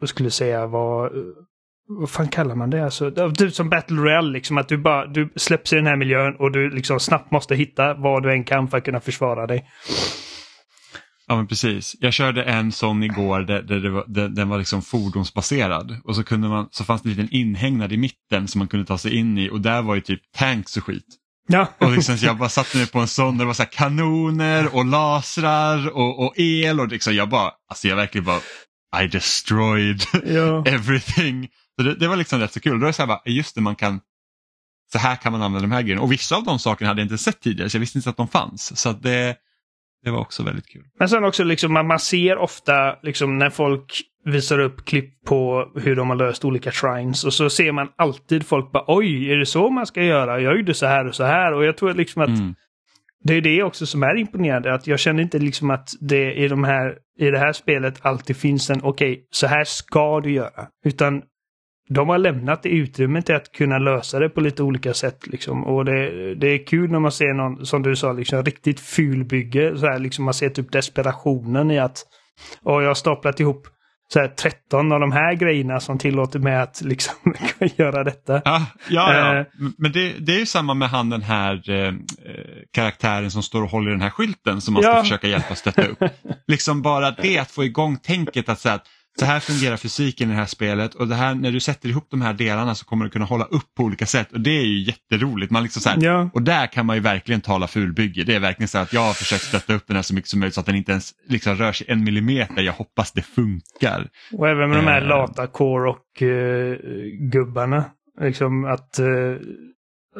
vad skulle jag säga var, eh, vad fan kallar man det? Alltså, typ som Battle Royale, liksom att du bara, du släpps i den här miljön och du liksom snabbt måste hitta vad du än kan för att kunna försvara dig. Ja men precis. Jag körde en sån igår där, där det var, där, den var liksom fordonsbaserad och så, kunde man, så fanns det en liten inhägnad i mitten som man kunde ta sig in i och där var ju typ tanks och skit. Ja, Och liksom, jag bara satte mig på en sån där det var så här kanoner och lasrar och, och el och liksom jag bara, alltså jag verkligen bara I destroyed ja. everything. Så det, det var liksom rätt så kul. Då är det så här bara, just det man kan så här kan man använda de här grejerna och vissa av de sakerna hade jag inte sett tidigare så jag visste inte att de fanns. Så det, det var också väldigt kul. Men sen också liksom, man, man ser ofta liksom när folk visar upp klipp på hur de har löst olika shrines och så ser man alltid folk bara oj, är det så man ska göra? Jag gjorde så här och så här och jag tror liksom att Mm. det är det också som är imponerande. Att jag känner inte liksom att det i, de här, i det här spelet alltid finns en okej, så här ska du göra. Utan de har lämnat det utrymme till att kunna lösa det på lite olika sätt. Liksom. Och det, det är kul när man ser någon, som du sa, liksom, riktigt fulbygge. Så här, liksom, man ser typ desperationen i att och jag har staplat ihop så här, 13 av de här grejerna som tillåter mig att liksom göra detta. Ja, ja, ja. Eh. men det, det är ju samma med han den här eh, eh, karaktären som står och håller den här skylten som man ska Ja. försöka hjälpa stötta upp. liksom bara det att få igång tänket att säga att så här fungerar fysiken i det här spelet och det här, när du sätter ihop de här delarna så kommer du kunna hålla upp på olika sätt och det är ju jätteroligt. Man liksom så här, Ja. Och där kan man ju verkligen tala fulbygge. Det är verkligen så att jag har försökt stötta upp den här så mycket som möjligt så att den inte ens liksom rör sig en millimeter. Jag hoppas det funkar. Och även med de här Eh. lata core och eh, gubbarna. Liksom att eh,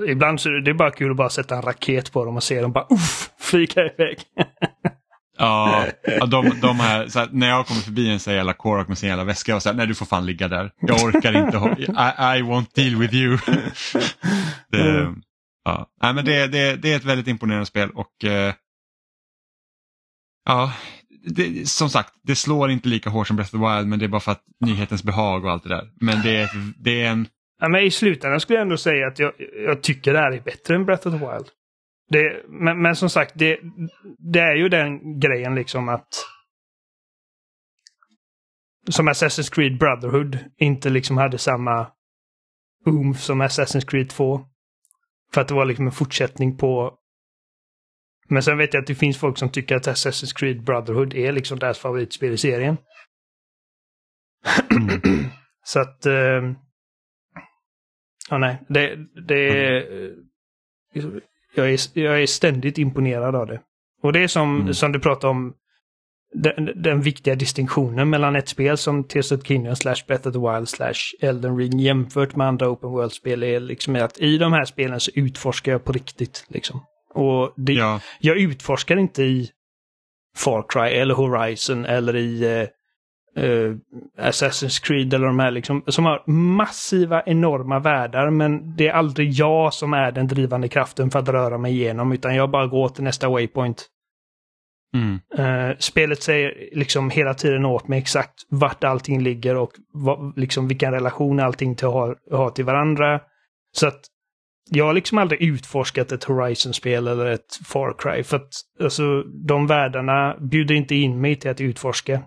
ibland så är det bara kul att bara sätta en raket på dem och se dem bara uff, flyga iväg. Ja, de, de här, så här, när jag kommer förbi en sån jävla Korak med sin jävla väska, jag säger nej du får fan ligga där. Jag orkar inte, I, I won't deal with you. det, ja. nej, men det, det, det är ett väldigt imponerande spel och eh, ja, det, som sagt, det slår inte lika hårt som Breath of the Wild men det är bara för att nyhetens behag och allt det där. Men det är, det är en, ja, men i slutändan skulle jag ändå säga att jag, jag tycker det här är bättre än Breath of the Wild. Det, men, men som sagt, det, det är ju den grejen liksom att som Assassin's Creed Brotherhood inte liksom hade samma oomph som Assassin's Creed 2. För att det var liksom en fortsättning på... Men sen vet jag att det finns folk som tycker att Assassin's Creed Brotherhood är liksom deras favoritspel i serien. Så att... Eh... Ja, nej. Det, det är... Jag är, jag är ständigt imponerad av det. Och det är som, mm. som du pratade om, den, den, viktiga distinktionen mellan ett spel som Tears of Kingdom slash Breath of the Wild slash Elden Ring jämfört med andra Open World-spel är liksom att i de här spelen så utforskar jag på riktigt. Liksom. Och det, ja. jag utforskar inte i Far Cry eller Horizon eller i eh, uh, Assassin's Creed eller de här liksom, som har massiva enorma världar men det är aldrig jag som är den drivande kraften för att röra mig igenom utan jag bara går till nästa waypoint. Mm. Uh, spelet säger liksom hela tiden åt mig exakt vart allting ligger och vad, liksom vilken relation allting till har, har till varandra. Så att jag har liksom aldrig utforskat ett Horizon-spel eller ett Far Cry för att alltså, de världarna bjuder inte in mig till att utforska.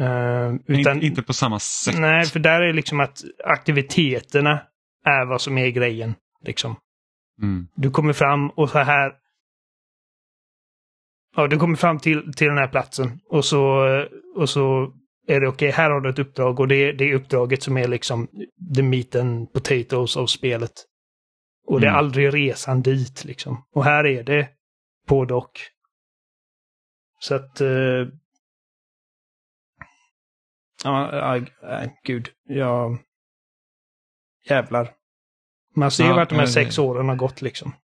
Uh, utan, inte, på samma sätt. Nej, för där är liksom att aktiviteterna är vad som är grejen. Liksom. Mm. Du kommer fram och så här. Ja, du kommer fram till, till den här platsen och så, och så är det okej, okay, här har du ett uppdrag och det, är, det är uppdraget som är liksom the meat and potatoes av spelet. Och det är mm. aldrig resan dit liksom. Och här är det både och. Så att uh, Ja, äh, gud. Ja... Jävlar. Man ser ja, vart de här sex åren har gått liksom.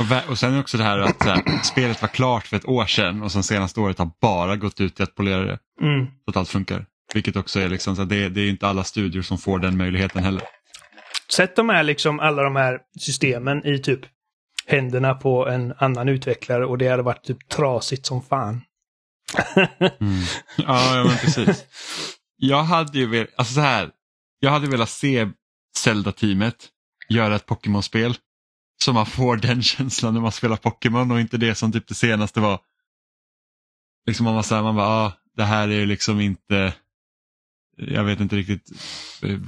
Och, och sen också det här att här, spelet var klart för ett år sedan och sen senaste året har bara gått ut till att polera det. Mm. Så att allt funkar. Vilket också är liksom, så det, det är inte alla studier som får den möjligheten heller. Sätt de här liksom, alla de här systemen i typ händerna på en annan utvecklare och det hade varit typ trasigt som fan mm. Ja, men precis. Jag hade ju velat, alltså så här, jag hade velat se Zelda-teamet göra ett Pokémon-spel. Så man får den känslan när man spelar Pokémon och inte det som typ det senaste var. Liksom man var så här, man bara, ah, det här är ju liksom inte, jag vet inte riktigt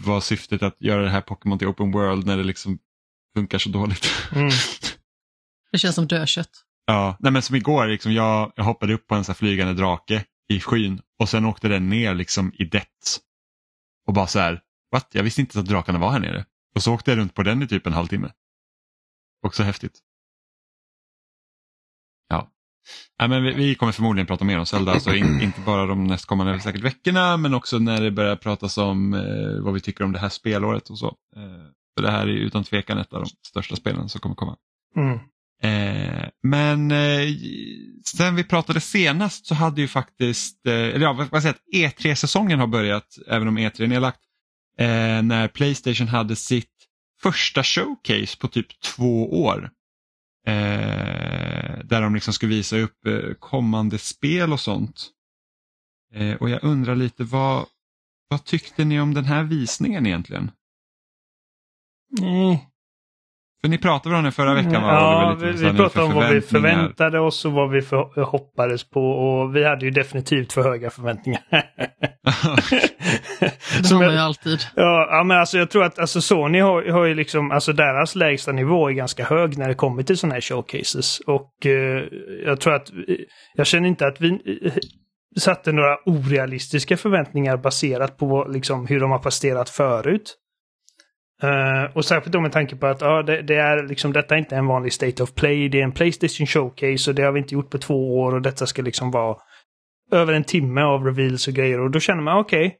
vad syftet att göra det här Pokémon till Open World när det liksom funkar så dåligt. Mm. Det känns som dödkött. Ja, nej men som igår, liksom jag, jag hoppade upp på en så flygande drake i skyn och sen åkte den ner liksom i depths. Och bara så här, what? Jag visste inte att drakarna var här nere. Och så åkte jag runt på den i typ en halvtimme. Också häftigt. Ja. ja men vi, vi kommer förmodligen prata mer om Zelda, alltså in, inte bara de nästkommande säkert veckorna men också när det börjar pratas om eh, vad vi tycker om det här spelåret och så. Eh, för det här är utan tvekan ett av de största spelen som kommer komma. Mm. Eh, men eh, sen vi pratade senast så hade ju faktiskt, eh, eller ja, vad säger E3-säsongen har börjat, även om E3 är nedlagt, eh, när Playstation hade sitt första showcase på typ två år. Eh, där de liksom skulle visa upp eh, kommande spel och sånt. Eh, och jag undrar lite, vad, vad tyckte ni om den här visningen egentligen? Nej, för ni pratade om det förra veckan va? Ja, vi, vi pratade om vad vi förväntade oss och vad vi för, hoppades på och vi hade ju definitivt för höga förväntningar. det har man ju alltid. Ja, ja, men alltså jag tror att alltså Sony har, har ju liksom, alltså deras lägsta nivå är ganska hög när det kommer till sådana här showcases. Och eh, jag tror att, jag känner inte att vi eh, satte några orealistiska förväntningar baserat på liksom hur de har presterat förut. Uh, och särskilt då med tanke på att uh, det, det, är liksom, detta är inte en vanlig State of Play, det är en Playstation Showcase och det har vi inte gjort på två år och detta ska liksom vara över en timme av reveals och grejer och då känner man okej. Okay,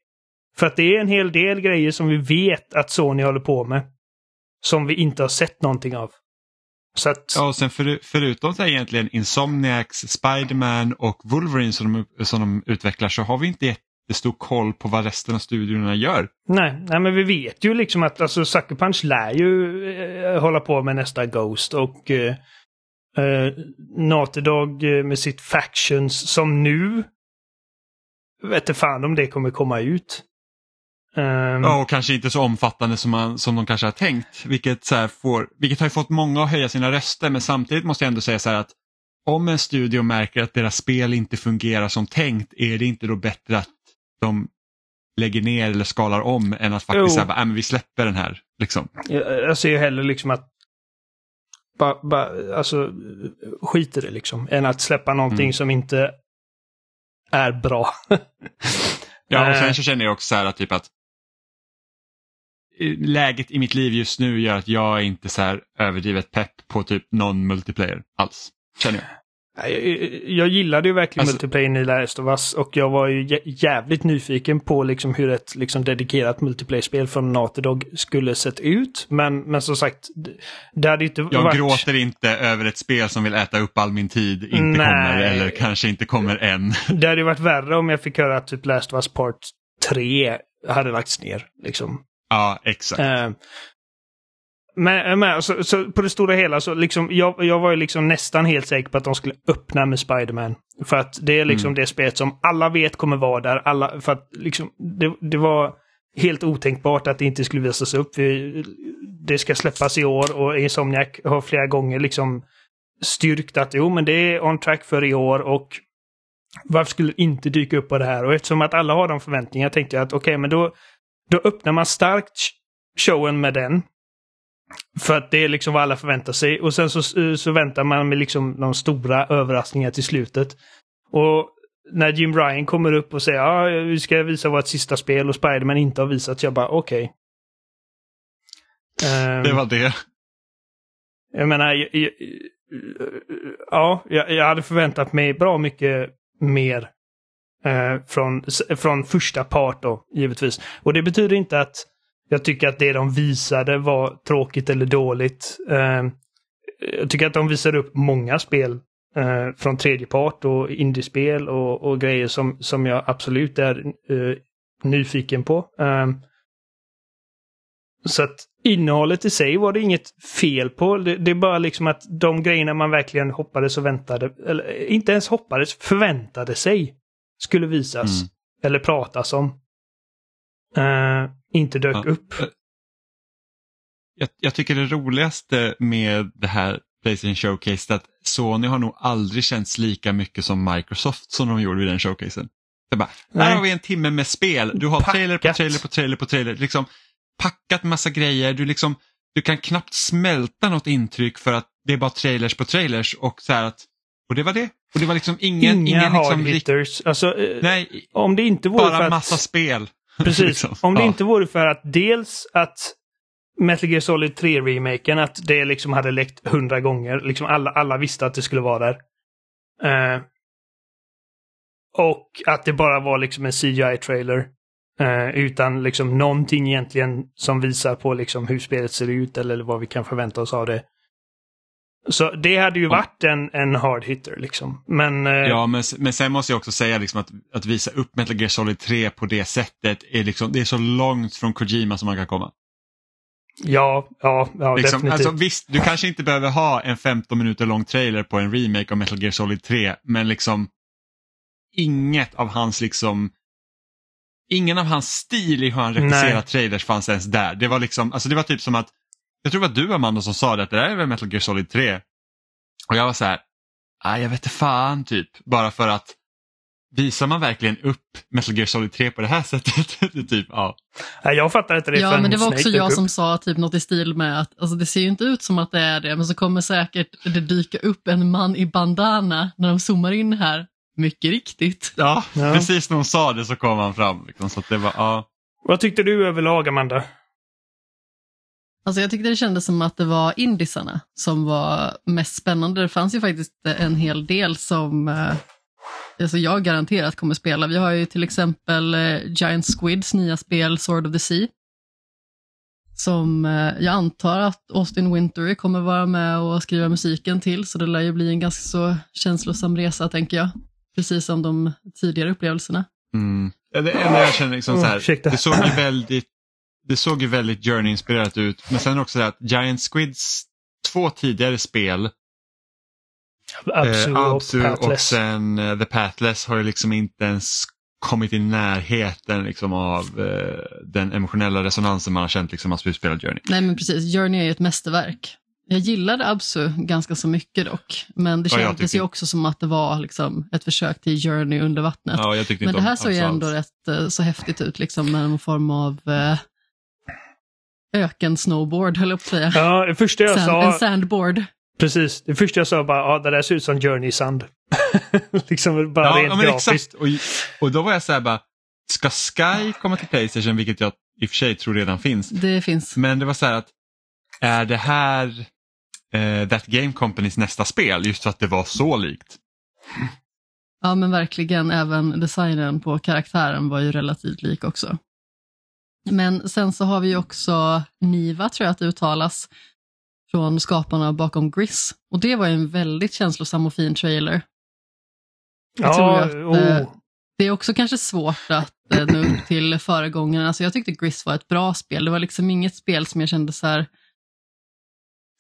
för att det är en hel del grejer som vi vet att Sony håller på med. Som vi inte har sett någonting av. Så att... Ja, och sen för, förutom så egentligen Insomniacs, Spiderman och Wolverine som de, som de utvecklar så har vi inte gett jättestor koll på vad resten av studiorna gör. Nej, nej men vi vet ju liksom att alltså, Sucker Punch lär ju eh, hålla på med nästa Ghost och eh, eh, Naughty Dog eh, med sitt Factions som nu vet inte fan om det kommer komma ut. Um, Ja, och kanske inte så omfattande som, man, som de kanske har tänkt. Vilket, så får, vilket har ju fått många att höja sina röster men samtidigt måste jag ändå säga så här att om en studio märker att deras spel inte fungerar som tänkt är det inte då bättre att de lägger ner eller skalar om än att faktiskt säga att vi släpper den här. Liksom. jag, jag ser ju hellre liksom att ba, ba, alltså, skit i det liksom. Än att släppa någonting Mm. som inte är bra. Ja, och Eh. sen så känner jag också så här att, typ att eh, läget i mitt liv just nu gör att jag är inte så här överdrivet pepp på typ någon multiplayer alls. Känner jag. Jag, jag gillade ju verkligen Alltså- multiplayer i Last of Us och jag var ju jä- jävligt nyfiken på liksom hur ett liksom dedikerat multiplayer-spel från Naughty Dog skulle sett ut. Men, men som sagt, det hade inte Jag varit... gråter inte över ett spel som vill äta upp all min tid, inte Nej. kommer eller kanske inte kommer än. Det hade ju varit värre om jag fick höra att typ Last of Us Part 3 hade lagts ner. Liksom. Ja, exakt. Eh, men, men så, så på det stora hela så liksom, jag, jag var ju liksom nästan helt säker på att de skulle öppna med Spider-Man. För att det är liksom Mm. det spelet som alla vet kommer vara där. Alla, för att liksom, det, det var helt otänkbart att det inte skulle visas upp. Det ska släppas i år och Insomniac har flera gånger liksom styrkt att jo, men det är on track för i år och varför skulle det inte dyka upp på det här? Och eftersom att alla har de förväntningarna tänkte jag att okej, men då, då öppnar man starkt showen med den. För att det är liksom vad alla förväntar sig. Och sen så, så väntar man med liksom de stora överraskningar till slutet. Och när Jim Ryan kommer upp och säger ja, vi ska visa vårt sista spel och Spiderman inte har visat, jag bara okej. Ehm, Det var det. jag menar, jag, jag, ja, jag, jag hade förväntat mig bra mycket mer eh, från, från första part då, givetvis. Och det betyder inte att jag tycker att det de visade var tråkigt eller dåligt. Eh, jag tycker att de visade upp många spel eh, från tredje part och indiespel och, och grejer som, som jag absolut är eh, nyfiken på. Så att innehållet i sig var det inget fel på. Det, det är bara liksom att de grejerna man verkligen hoppades och väntade, eller inte ens hoppades, förväntade sig skulle visas. Mm. Eller pratas om. Inte dök Ja. upp. Jag, jag tycker det roligaste med det här Playstation Showcase är att Sony har nog aldrig känts lika mycket som Microsoft som de gjorde vid den showcasen. Det bara, Nej. här har vi en timme med spel, du har trailer på Packat. trailer på trailer på trailer. Liksom, packat massa grejer, du, liksom, du kan knappt smälta något intryck för att det är bara trailers på trailers och så att, och det var det. Och det var liksom ingen, Inga ingen liksom, hitters. Alltså, eh, nej, om det inte vore för bara att... massa spel. Precis. Liksom. Om det Ja. inte vore för att dels att Metal Gear Solid 3-remaken, att det liksom hade läckt hundra gånger. Liksom alla, alla visste att det skulle vara där. Eh, och att det bara var liksom en CGI-trailer. Eh, utan liksom någonting egentligen som visar på liksom hur spelet ser ut eller vad vi kan förvänta oss av det. Så det hade ju varit en, en hard hitter liksom. Men eh, Ja, men, men sen måste jag också säga liksom att, att visa upp Metal Gear Solid 3 på det sättet är, liksom, det är så långt från Kojima som man kan komma. ja, ja, ja Liksom, definitivt. alltså, visst, du kanske inte behöver ha en 15 minuter lång trailer på en remake av Metal Gear Solid 3, men liksom inget av hans liksom Ingen av hans stil i hur han regisserar trailers fanns ens där. Det var liksom, alltså det var typ som att, jag tror det var du Amanda som sa det, att det där är väl Metal Gear Solid 3. Och jag var så här, nej jag vet inte fan typ, bara för att visar man verkligen upp Metal Gear Solid 3 på det här sättet? Typ, ja. Nej, jag fattar inte det Ja, men det var också jag upp. som sa typ något i stil med att alltså, det ser ju inte ut som att det är det, men så kommer säkert det dyka upp en man i bandana när de zoomar in här. Mycket riktigt. Ja, Ja. precis när hon sa det så kom han fram. Liksom, så att det var, ja. Vad tyckte du överlag, Amanda? Alltså jag tyckte det kändes som att det var indisarna som var mest spännande. Det fanns ju faktiskt en hel del som eh, alltså jag garanterat kommer spela. Vi har ju till exempel eh, Giant Squids nya spel Sword of the Sea. Som eh, jag antar att Austin Wintory kommer vara med och skriva musiken till, så det lär ju bli en ganska så känslosam resa tänker jag. Precis som de tidigare upplevelserna. Mm. Det enda jag känner liksom så här, det såg ju väldigt, det såg ju väldigt Journey-inspirerat ut. Men sen också det att Giant Squids två tidigare spel, Absu eh, och Absu och sen eh, The Pathless har ju liksom inte ens kommit i närheten liksom, av eh, den emotionella resonansen man har känt liksom, av spelat Journey. Nej men precis, Journey är ju ett mästerverk. Jag gillade Absu ganska så mycket dock, men det kändes ju också som att det var liksom, ett försök till Journey under vattnet. Ja, men det här såg ju ändå alls. rätt eh, så häftigt ut, liksom med någon form av eh, öken-snowboard, höll jag på att säga. Ja, det första jag Sand, en sa, sandboard. precis, det första jag sa bara, ja det där ser ut som Journey Sand. liksom bara Ja, rent ja men grafiskt. exakt. Och, och då var jag så här bara, ska Sky komma till Playstation, vilket jag i och för sig tror redan finns. Det finns. Men det var så här att, är det här eh, That Game Companys nästa spel? Just för att det var så likt. Ja men verkligen, även designen på karaktären var ju relativt lik också. Men sen så har vi också Niva, tror jag att det uttalas, från skaparna bakom Gris. Och det var ju en väldigt känslosam och fin trailer. Jag tror Ja, att, oh. eh, Det är också kanske svårt att eh, nå upp till föregångaren. Alltså jag tyckte Gris var ett bra spel. Det var liksom inget spel som jag kände så här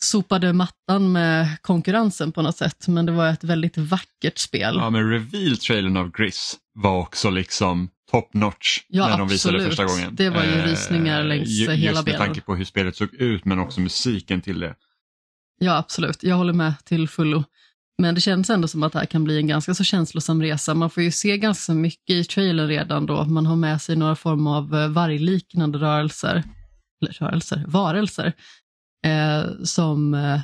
sopade mattan med konkurrensen på något sätt. Men det var ett väldigt vackert spel. Ja, men reveal-trailern av Gris var också liksom top notch Ja, när de visade det första gången. Det var ju Eh, rysningar längs hela Just med benen. tanke på hur spelet såg ut men också musiken till det. Ja, absolut. Jag håller med till fullo. Men det känns ändå som att det här kan bli en ganska så känslosam resa. Man får ju se ganska mycket i trailern redan då. Man har med sig några form av eh, vargliknande rörelser, eller rörelser, varelser, eh, som eh,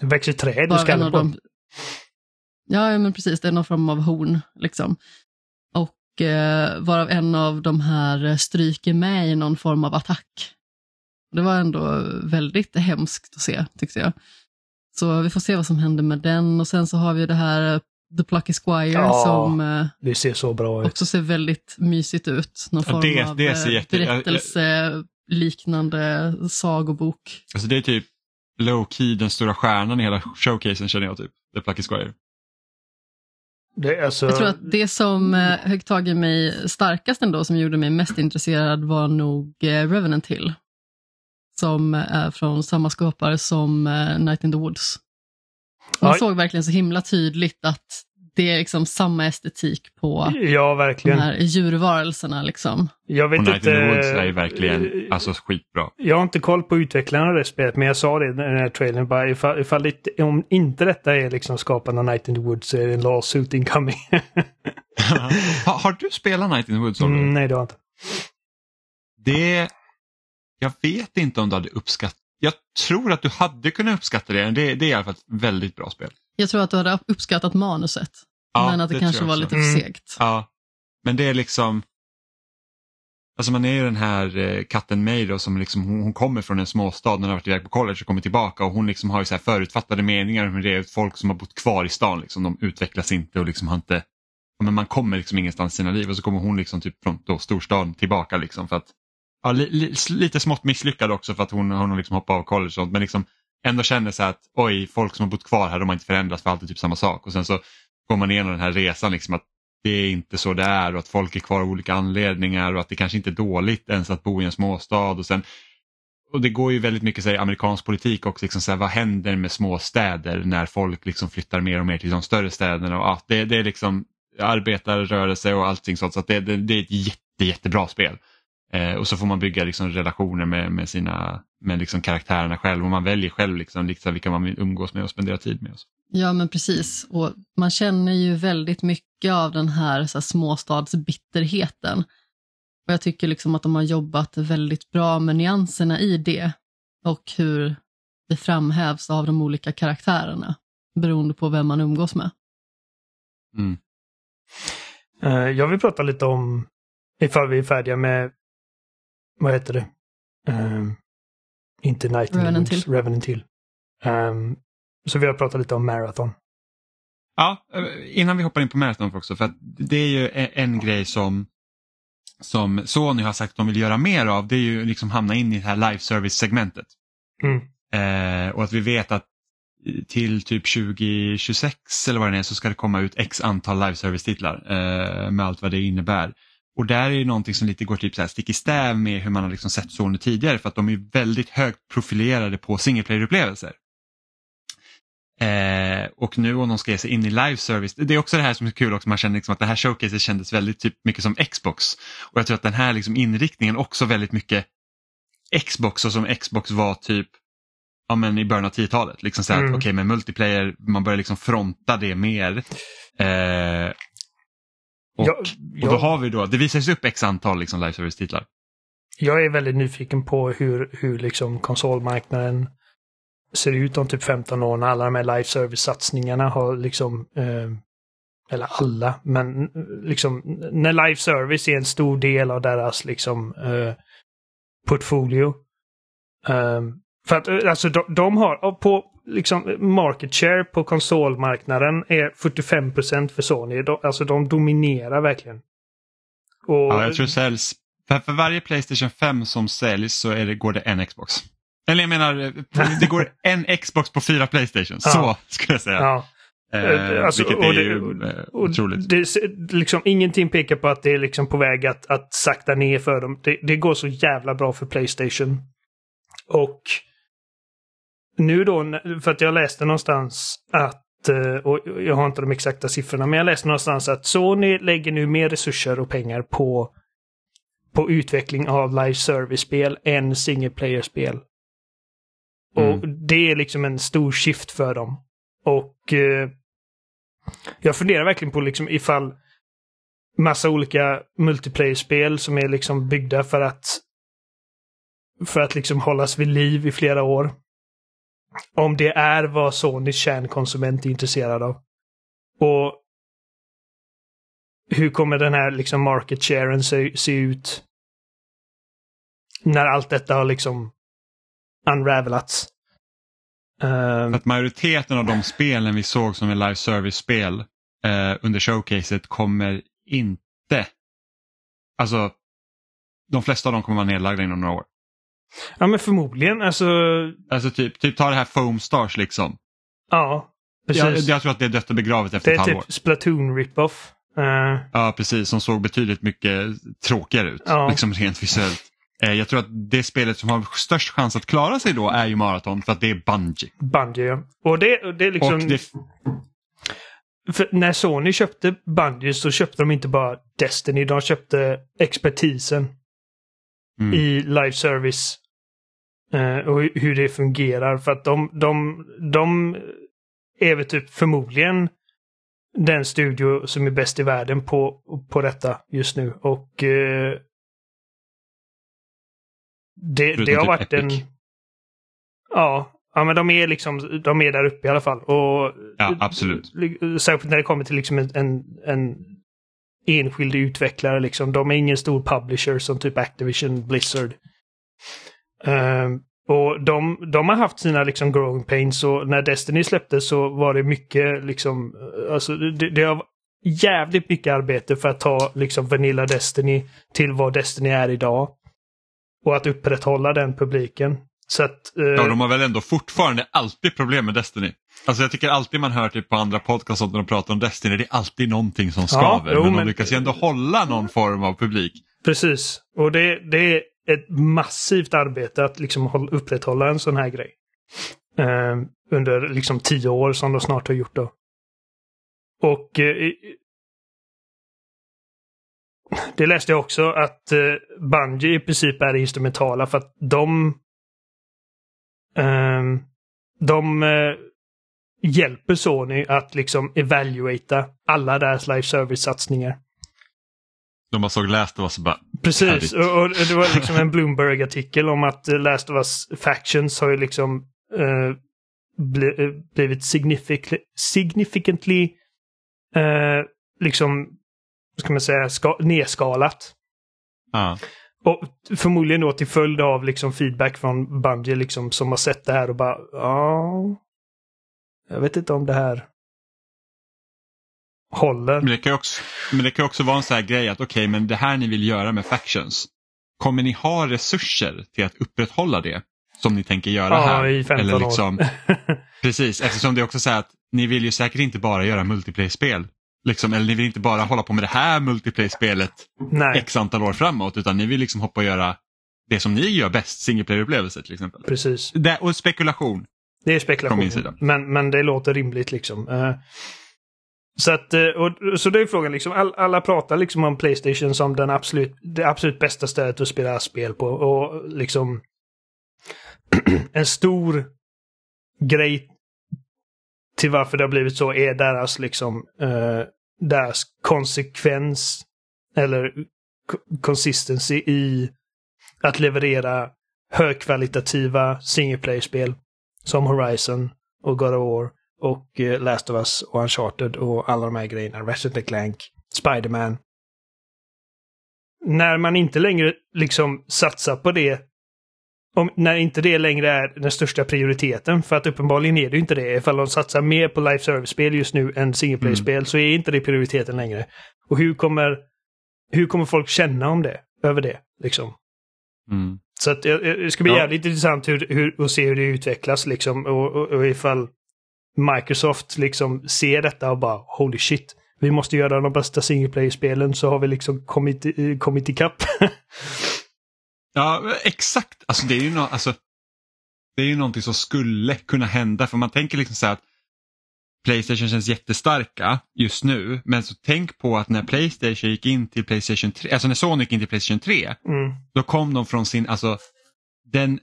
Det växer träd skallen av på dem... Ja, ja, men precis. Det är någon form av horn. Liksom. Och eh, varav en av de här eh, stryker med i någon form av attack. Det var ändå väldigt hemskt att se, tyckte jag. Så vi får se vad som händer med den. Och sen så har vi det här eh, The Plucky Squire Ja. som eh, Det ser så bra ut. också ser väldigt mysigt ut. Någon Ja, form det- av det ser jätte- berättelseliknande sagobok. Alltså det är typ low key den stora stjärnan i hela showcasen känner jag typ. The Plucky Squire. Är alltså, Jag tror att det som eh, högg tag i mig starkast ändå, som gjorde mig mest intresserad, var nog eh, Revenant Hill. Som är från samma skapare som eh, Night in the Woods. Man Ja. såg verkligen så himla tydligt att det är liksom samma estetik på Ja, de verkligen. här djurvarelserna. Liksom. Jag vet Och Night inte... in the Woods är ju verkligen alltså, skitbra. Jag har inte koll på utvecklarna av det spelet, men jag sa det i den här trailern. Bara, ifall, ifall det, om inte detta är liksom skaparna av Night in the Woods så är det en lawsuit incoming. har, har du spelat Night in the Woods? Mm, nej, det har jag inte. Det, jag vet inte om du hade uppskattat, jag tror att du hade kunnat uppskatta det. Det, det är i alla fall ett väldigt bra spel. Jag tror att du hade uppskattat manuset, Ja, men att det, det kanske var lite för Mm. segt. Ja, men det är liksom, alltså man är ju den här eh, katten May då som liksom, hon, hon kommer från en småstad, hon har varit iväg på college och kommer tillbaka och hon liksom har ju så här förutfattade meningar om hur det är folk som har bott kvar i stan, liksom, de utvecklas inte och liksom har inte, men man kommer liksom ingenstans i sina liv och så kommer hon liksom typ från då, storstaden tillbaka liksom för att, ja, li, li, lite smått misslyckad också för att hon, hon har liksom hoppat av college och sånt, men liksom ändå känner så att oj, folk som har bott kvar här, de har inte förändrats för alltid typ samma sak och sen så går man igenom den här resan liksom att det är inte så det är och att folk är kvar av olika anledningar och att det kanske inte är dåligt ens att bo i en småstad. Och, sen, och det går ju väldigt mycket så här, amerikansk politik också, liksom så här, vad händer med småstäder när folk liksom flyttar mer och mer till de större städerna. Och, ja, det, det är liksom arbetarrörelse och allting sånt så att det, det, det är ett jätte, jättebra spel. Eh, och så får man bygga liksom relationer med, med, sina, med liksom karaktärerna själv och man väljer själv liksom, liksom vilka man vill umgås med och spendera tid med. Och så. Ja, men precis. Och man känner ju väldigt mycket av den här, så här småstadsbitterheten. Och jag tycker liksom att de har jobbat väldigt bra med nyanserna i det och hur det framhävs av de olika karaktärerna beroende på vem man umgås med. Mm. Eh, jag vill prata lite om, ifall vi är färdiga med, vad heter det? Um, inte Night in the Revenant Woods, Revenant Hill. Um, så vi har pratat lite om Marathon. Ja, eh, innan vi hoppar in på Marathon också, för att det är ju en, en grej som, som Sony har sagt att de vill göra mer av, det är ju liksom hamna in i det här live service-segmentet. Mm. Eh, och att vi vet att till typ 2026 eller vad det är så ska det komma ut x antal live service-titlar eh, med allt vad det innebär. Och där är ju någonting som lite går typ så här stick i stäv med hur man har liksom sett Sony tidigare för att de är väldigt högt profilerade på single player-upplevelser. Eh, och nu om de ska ge sig in i live service, det är också det här som är kul också, man känner liksom att det här showcaset kändes väldigt typ mycket som Xbox. Och jag tror att den här liksom inriktningen också väldigt mycket Xbox och som Xbox var typ ja, men i början av 10-talet. Liksom så mm. okej okay, med multiplayer, man börjar liksom fronta det mer. Eh, och, ja, ja. och då har vi då, det visas upp x antal liksom live service-titlar. Jag är väldigt nyfiken på hur, hur liksom konsolmarknaden ser ut om typ 15 år när alla de här live service-satsningarna har liksom eh, eller alla, men liksom när live service är en stor del av deras liksom eh, portfolio. Um, för att eh, alltså de, de, har på liksom market share på konsolmarknaden är 45% för Sony. De, alltså de dominerar verkligen. Och, ja, jag tror säljs, för, för varje Playstation 5 som säljs så är det, går det en Xbox. Eller jag menar, eh, det går en Xbox på fyra Playstation. Ja. Så skulle jag säga. Ja. Eh, alltså, vilket är det, ju eh, otroligt. Det, liksom, ingenting pekar på att det är liksom på väg att, att sakta ner för dem. Det, det går så jävla bra för Playstation. Och nu då, för att jag läste någonstans att, eh, och jag har inte de exakta siffrorna, men jag läste någonstans att Sony lägger nu mer resurser och pengar på, på utveckling av live service-spel än single player-spel. Mm. Och det är liksom en stor shift för dem. Och eh, jag funderar verkligen på liksom ifall massa olika multiplayer-spel som är liksom byggda för att för att liksom hållas vid liv i flera år. Om det är vad Sonys kärnkonsument är intresserad av. Och hur kommer den här liksom market sharen se, se ut när allt detta har liksom unravelats? Um, att majoriteten av de spelen vi såg som är live service-spel uh, under showcaset kommer inte, alltså de flesta av dem kommer vara nedlagda inom några år. Ja men förmodligen. Alltså, alltså typ, typ ta det här Foam Stars liksom. Ja, precis. Jag, jag tror att det är dött och begravet efter ett halvår. Det är typ Splatoon rip-off. Uh... Ja precis, som såg betydligt mycket tråkigare ut. Ja. Liksom rent visuellt. Eh, jag tror att det spelet som har störst chans att klara sig då är ju Marathon för att det är Bungie. Bungie ja. Och det, det är liksom... Det... När Sony köpte Bungie så köpte de inte bara Destiny, de köpte expertisen mm. i live service. Eh, och hur det fungerar. För att de, de, de är väl typ förmodligen den studio som är bäst i världen på, på detta just nu. Och eh, det, det har typ varit en... Ja, ja, men de är liksom de är där uppe i alla fall. Och, ja, absolut. Särskilt när det kommer till liksom en, en, en enskild utvecklare. Liksom. De är ingen stor publisher som typ Activision, Blizzard. Um, och de, de har haft sina liksom growing pains och när Destiny släpptes så var det mycket liksom, alltså det, det har jävligt mycket arbete för att ta liksom Vanilla Destiny till vad Destiny är idag. Och att upprätthålla den publiken. Så att, eh... Ja, de har väl ändå fortfarande alltid problem med Destiny. Alltså jag tycker alltid man hör typ på andra podcasts när de pratar om Destiny, det är alltid någonting som skaver. Ja, jo, men de men... lyckas ju ändå hålla någon form av publik. Precis, och det, det är ett massivt arbete att liksom upprätthålla en sån här grej. Eh, under liksom tio år som de snart har gjort då. Och eh, det läste jag också att eh, Bungie i princip är instrumentala för att de eh, de eh, hjälper Sony att liksom evaluata alla deras live service-satsningar. De bara såg Last of Us bara... Precis, och, och, det var liksom en Bloomberg-artikel om att eh, Last of Us Factions har ju liksom eh, bli, eh, blivit signific significantly eh, liksom ska man säga, ska, nedskalat. Ja. Och förmodligen då till följd av liksom feedback från Bungie liksom som har sett det här och bara ja. Jag vet inte om det här håller. Men det kan ju också, men det kan också vara en sån här grej att okej, okay, men det här ni vill göra med Factions. Kommer ni ha resurser till att upprätthålla det som ni tänker göra ja, här? i 15 Eller liksom, år. precis, eftersom det är också så här att ni vill ju säkert inte bara göra multiplayer-spel. Liksom, eller ni vill inte bara hålla på med det här multiplayer-spelet x antal år framåt utan ni vill liksom hoppa och göra det som ni gör bäst, single player-upplevelser till exempel. Precis. Det, och spekulation. Det är spekulation. Men, men det låter rimligt liksom. Eh, så att, eh, och, så det är frågan liksom, all, alla pratar liksom om Playstation som den absolut, det absolut bästa stället att spela spel på. Och liksom en stor grej till varför det har blivit så är deras liksom eh, deras konsekvens eller consistency i att leverera högkvalitativa single player-spel som Horizon och God of War och eh, Last of Us och Uncharted och alla de här grejerna. Ratchet Clank, Spider-Man. När man inte längre liksom satsar på det om, när inte det längre är den största prioriteten, för att uppenbarligen är det ju inte det. Ifall de satsar mer på live service-spel just nu än single player-spel så är inte det prioriteten längre. Och hur kommer, hur kommer folk känna om det? Över det, liksom. Mm. Så att, eh, det ska bli Ja. jävligt intressant hur, hur, att se hur det utvecklas liksom. Och, och, och ifall Microsoft liksom ser detta och bara holy shit. Vi måste göra de bästa single player-spelen så har vi liksom kommit, i- kommit ikapp. Ja, exakt. Alltså det är ju no alltså, det är ju någonting som skulle kunna hända. För man tänker liksom så här att Playstation känns jättestarka just nu. Men så tänk på att när Playstation gick in till Playstation 3, alltså när Sony gick in till Playstation 3, Mm. då kom de från sin, alltså den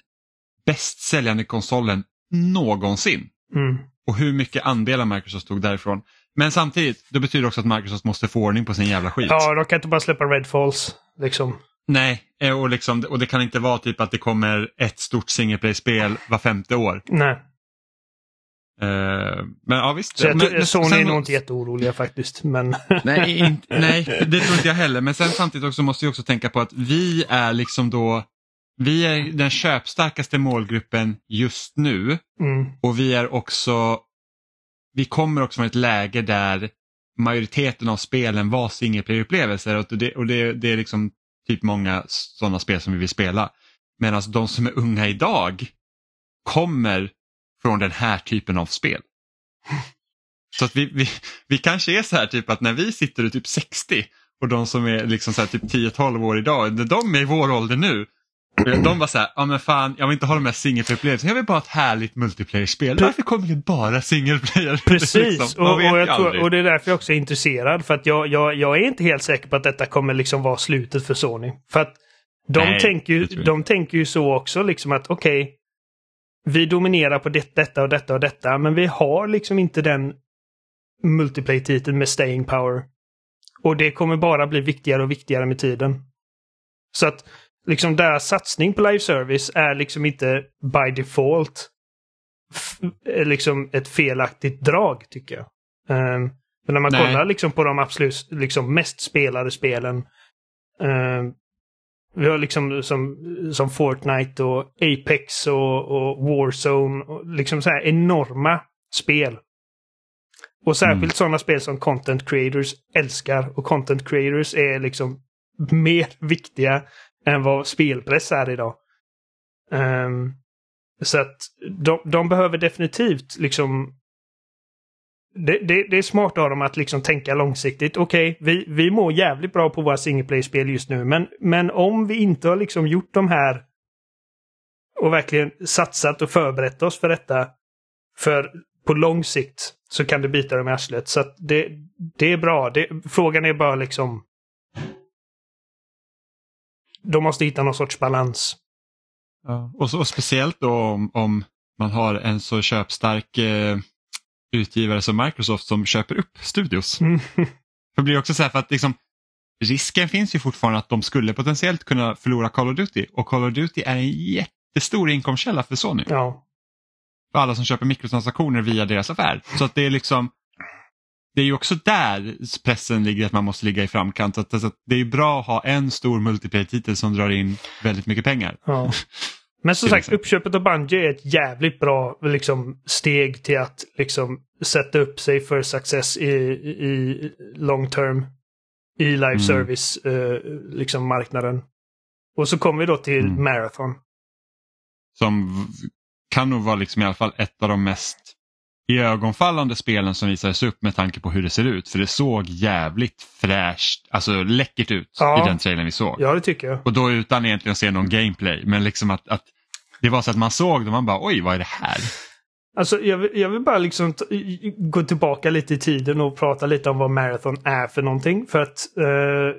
bäst säljande konsolen någonsin. Mm. Och hur mycket andelar Microsoft tog därifrån. Men samtidigt, det betyder också att Microsoft måste få ordning på sin jävla skit. Ja, de kan inte bara släppa Redfalls. Liksom. Nej, eh, och, liksom, och det kan inte vara typ att det kommer ett stort single play-spel var femte år. Nej. Eh, men ja visst. Så jag, tror- men Sony sen- är nog inte jätteoroliga faktiskt. Men Nej, in, nej, det tror inte jag heller. Men sen samtidigt också måste jag också tänka på att vi är liksom då, vi är den köpstarkaste målgruppen just nu mm. och vi är också, vi kommer också från ett läge där majoriteten av spelen var single player-upplevelser och, det, och det, det är liksom typ många sådana spel som vi vill spela. Medan de som är unga idag kommer från den här typen av spel. Så att vi, vi, vi kanske är så här typ att när vi sitter och typ 60 och de som är liksom så här typ 10-12 år idag, när de är i vår ålder nu, de var så här, ja men fan jag vill inte ha de här single player-upplevelserna, jag vill bara ha ett härligt multiplayer-spel. Varför kommer det bara single player? Precis, Liksom, och, och, jag tror, och det är därför jag också är intresserad. För att jag, jag, jag är inte helt säker på att detta kommer liksom vara slutet för Sony. För att de, Nej, tänker, ju, de tänker ju så också, liksom att okej, vi dominerar på det, detta och detta och detta, men vi har liksom inte den multiplayer-titeln med staying power. Och det kommer bara bli viktigare och viktigare med tiden. Så att liksom deras satsning på live service är liksom inte by default är liksom ett felaktigt drag tycker jag. Um, men när man Nej. kollar liksom på de absolut liksom mest spelade spelen. ehm, vi har liksom som, som Fortnite och Apex och, och Warzone. Och liksom så här enorma spel. Och särskilt Mm. sådana spel som content creators älskar. Och content creators är liksom mer viktiga än vad spelpress är idag. Um, så att de, de behöver definitivt liksom det, det, det är smart av dem att liksom tänka långsiktigt. Okej, vi, vi mår jävligt bra på våra singleplay-spel just nu, men, men om vi inte har liksom gjort de här och verkligen satsat och förberett oss för detta för på lång sikt så kan det bita dem i arslet. Så att det, det är bra. Det, frågan är bara liksom de måste hitta någon sorts balans. Ja. Och, så, och speciellt då om, om man har en så köpstark eh, utgivare som Microsoft som köper upp studios. Mm. Det blir också så här för att liksom, risken finns ju fortfarande att de skulle potentiellt kunna förlora Call of Duty och Call of Duty är en jättestor inkomstkälla för Sony. Ja. För alla som köper mikrotransaktioner via deras affär. Så att det är liksom det är ju också där pressen ligger att man måste ligga i framkant. Så att, så att det är bra att ha en stor multiplayer-titel som drar in väldigt mycket pengar. Ja. Men som sagt, exempel. uppköpet av Bungie är ett jävligt bra liksom, steg till att liksom, sätta upp sig för success i, i long term. I live Mm. service eh, liksom marknaden. Och så kommer vi då till Mm. Marathon. Som kan nog vara liksom i alla fall ett av de mest iögonfallande spelen som visades upp med tanke på hur det ser ut. För det såg jävligt fräscht, alltså läckert ut Ja. i den trailern vi såg. Ja, det tycker jag. Och då utan egentligen att se någon gameplay. Men liksom att, att det var så att man såg det och man bara oj vad är det här? Alltså jag vill, jag vill bara liksom gå tillbaka lite i tiden och prata lite om vad Marathon är för någonting. För att eh,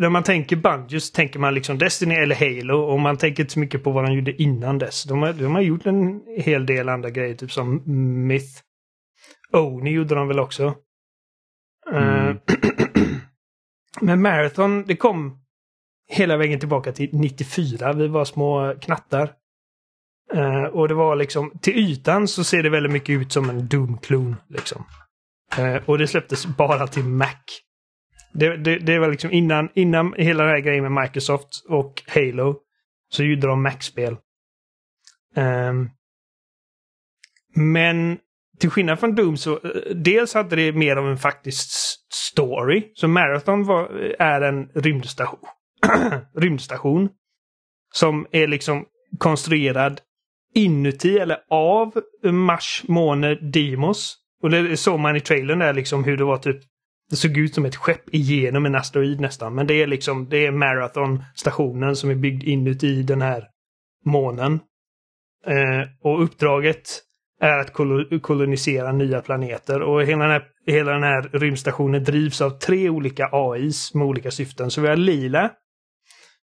när man tänker Bungie så tänker man liksom Destiny eller Halo och man tänker inte så mycket på vad de gjorde innan dess. De har, de har gjort en hel del andra grejer, typ som Myth. Oni gjorde de väl också. Eh, Mm. Men Marathon, det kom hela vägen tillbaka till 94. Vi var små knattar. Eh, och det var liksom, till ytan så ser det väldigt mycket ut som en Doom-klon. Liksom. Eh, och det släpptes bara till Mac. Det, det, det var liksom innan, innan hela den här grejen med Microsoft och Halo så gjorde de Mac-spel. Um, men till skillnad från Doom så eh, dels hade det mer av en faktisk story. Så Marathon var, eh, är en rymdstation. rymdstation. Som är liksom konstruerad inuti eller av Mars måne Dimos. Och det såg man i trailern där liksom hur det var typ det såg ut som ett skepp igenom en asteroid nästan. Men det är liksom det är Marathon-stationen som är byggd inuti den här månen. Eh, och uppdraget är att kol kolonisera nya planeter. Och hela den, här, hela den här rymdstationen drivs av tre olika AIs med olika syften. Så vi har Lila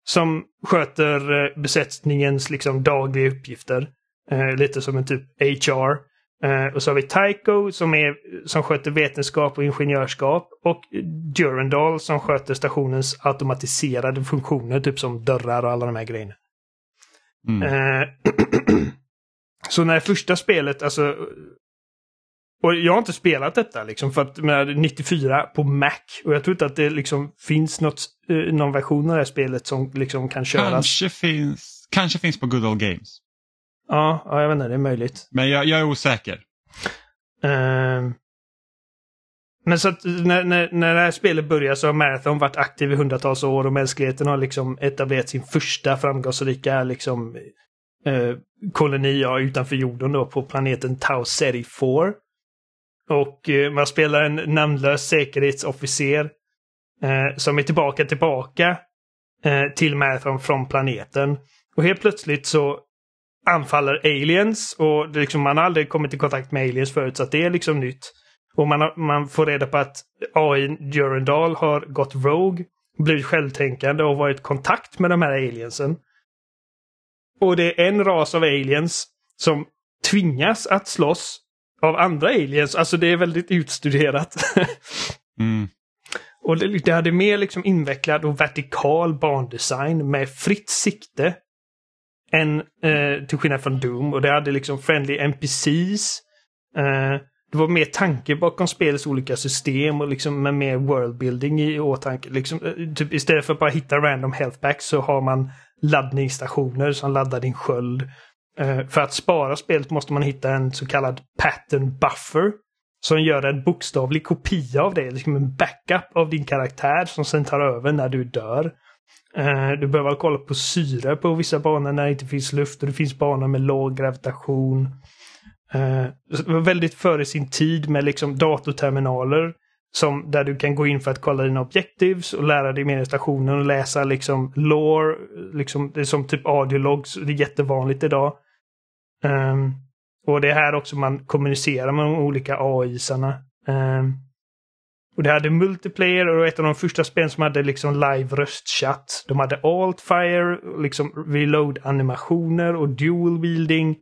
som sköter eh, besättningens liksom dagliga uppgifter. Eh, lite som en typ HR. Eh, och så har vi Tycho som, är, som sköter vetenskap och ingenjörskap. Och Durandal som sköter stationens automatiserade funktioner, typ som dörrar och alla de här grejerna. Mm. Eh, så när första spelet, alltså... Och jag har inte spelat detta liksom för att med 94 på Mac. Och jag tror inte att det liksom finns något, eh, någon version av det här spelet som liksom kan köras. Kanske, finns, kanske finns på Good Old Games. Ja, ja, jag vet inte, det är möjligt. Men jag, jag är osäker. Ehm. men så att när, när, när det här spelet börjar så har Marathon varit aktiv i hundratals år och mänskligheten har liksom etablerat sin första framgångsrika liksom, eh, koloni ja, utanför jorden då på planeten Tau Ceti 4. Och eh, man spelar en namnlös säkerhetsofficer eh, som är tillbaka tillbaka till Marathon från planeten. Och helt plötsligt så anfaller aliens och det liksom, man har aldrig kommit i kontakt med aliens förut så att det är liksom nytt. Och man, har, man får reda på att AI Durandal har gått rogue, blivit självtänkande och varit i kontakt med de här aliensen. Och det är en ras av aliens som tvingas att slåss av andra aliens. Alltså det är väldigt utstuderat. Mm. Och det, det hade mer liksom invecklad och vertikal bandesign med fritt sikte. Än eh, till skillnad från Doom. Och det hade liksom friendly NPCs. Eh, det var mer tanke bakom spelets olika system och liksom med mer worldbuilding i åtanke. Liksom, eh, typ istället för att bara hitta random healthbacks så har man laddningsstationer som laddar din sköld. Eh, för att spara spelet måste man hitta en så kallad pattern buffer. Som gör en bokstavlig kopia av det, liksom en backup av din karaktär som sen tar över när du dör. Eh, du behöver kolla på syre på vissa banor när det inte finns luft och det finns banor med låg gravitation. Eh, det var väldigt före sin tid med liksom datorterminaler som, där du kan gå in för att kolla dina objectives och lära dig mer i stationen och läsa liksom lore. Liksom, det är som typ audiologs, det är jättevanligt idag. Um, och det är här också man kommunicerar med de olika AI-sarna. Um, ehm, och det hade multiplayer och ett av de första spelen som hade liksom live röstchatt. De hade altfire, liksom reload-animationer och dual wielding.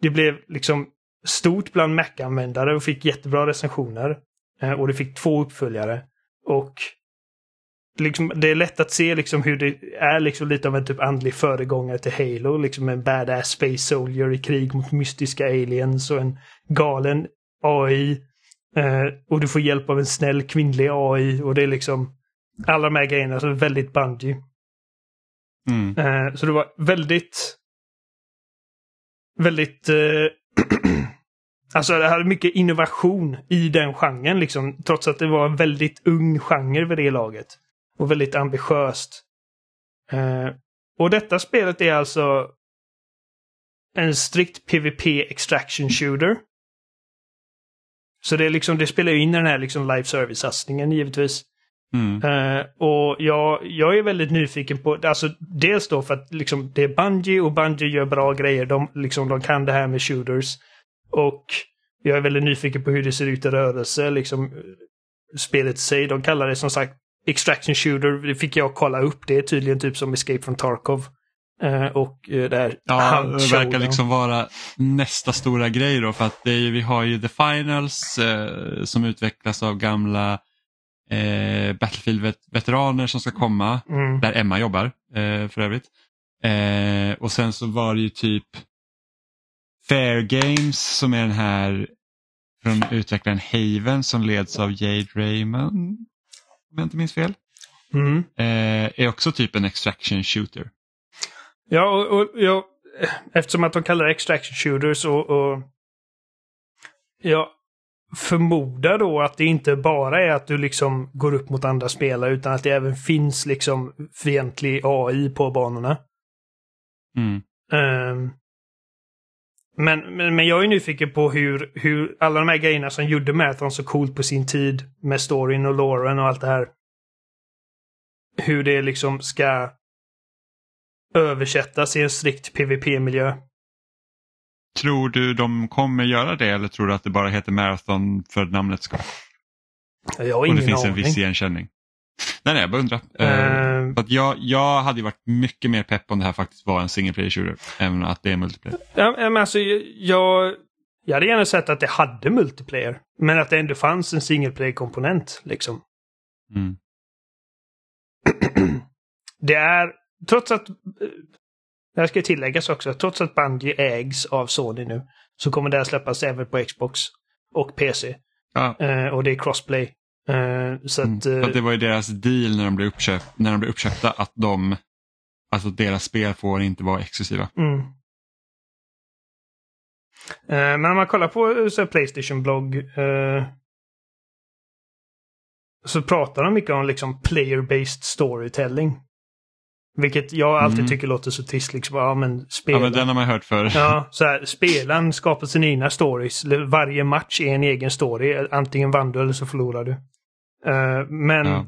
Det blev liksom stort bland Mac-användare och fick jättebra recensioner. Eh, och det fick två uppföljare. Och liksom, det är lätt att se liksom hur det är liksom lite av en typ andlig föregångare till Halo. Liksom en badass space soldier i krig mot mystiska aliens och en galen AI. Eh, och du får hjälp av en snäll kvinnlig AI och det är liksom alla de här grejerna är väldigt Bungie. Mm. Eh, så det var väldigt väldigt eh, Alltså det hade mycket innovation i den genren liksom. Trots att det var en väldigt ung genre vid det laget. Och väldigt ambitiöst. Eh, och detta spelet är alltså en strikt PVP extraction shooter. Så det liksom, det spelar ju in i den här liksom live service-satsningen givetvis. Mm. Eh, och jag, jag är väldigt nyfiken på, alltså dels då för att liksom, det är Bungie och Bungie gör bra grejer. De, liksom, de kan det här med shooters. Och jag är väldigt nyfiken på hur det ser ut i rörelse, liksom eh, spelet i sig. De kallar det som sagt Extraction Shooter. Det fick jag kolla upp. Det är tydligen typ som Escape from Tarkov. Eh, och eh, det här Ja, det verkar liksom vara nästa stora grej då för att ju- vi har ju The Finals eh, som utvecklas av gamla eh, Battlefield-veteraner som ska komma, Mm. där Emma jobbar eh, för övrigt. Eh, och sen så var det ju typ Fair Games som är den här från utvecklaren Haven som leds av Jade Raymond, om jag inte minns fel. Mm. Eh, är också typ en extraction shooter. Ja, och, och jag, eftersom att de kallar det extraction shooters och, och jag förmodar då att det inte bara är att du liksom går upp mot andra spelare utan att det även finns liksom fientlig AI på banorna. Mm. Ehm, men, men, men jag är nyfiken på hur, hur alla de här grejerna som gjorde Marathon så coolt på sin tid med storyn och loren och allt det här. Hur det liksom ska översättas i en strikt PVP-miljö. Tror du de kommer göra det eller tror du att det bara heter Marathon för namnets skull? Jag har Och ingen det finns aning. en viss igenkänning. Nej, nej, jag bara undrar. För att jag, jag hade varit mycket mer pepp om det här faktiskt var en single player shooter än att det är multiplayer. Ja, men alltså, jag, jag hade gärna sett att det hade multiplayer. Men att det ändå fanns en single player-komponent. Liksom. Mm. Det är, trots att, eh, det här ska tilläggas också, trots att Bungie ägs av Sony nu, så kommer det här släppas även på Xbox och PC. Ja, Eh, och det är crossplay. Eh, så mm. att, eh, att det var ju deras deal när de blev, uppköp, när de blev uppköpta att de, alltså deras spel får inte vara exklusiva. mm. Eh, men om man kollar på eh, så Playstation-blogg så pratar de mycket om liksom player-based storytelling. Vilket jag alltid Mm. tycker låter så trist. Liksom, ja, men spela. Ja, men den har man hört för. Ja, så här, spelaren skapar sina egna stories. Varje match är en egen story. Antingen vann du eller så förlorar du. Eh, men, Ja.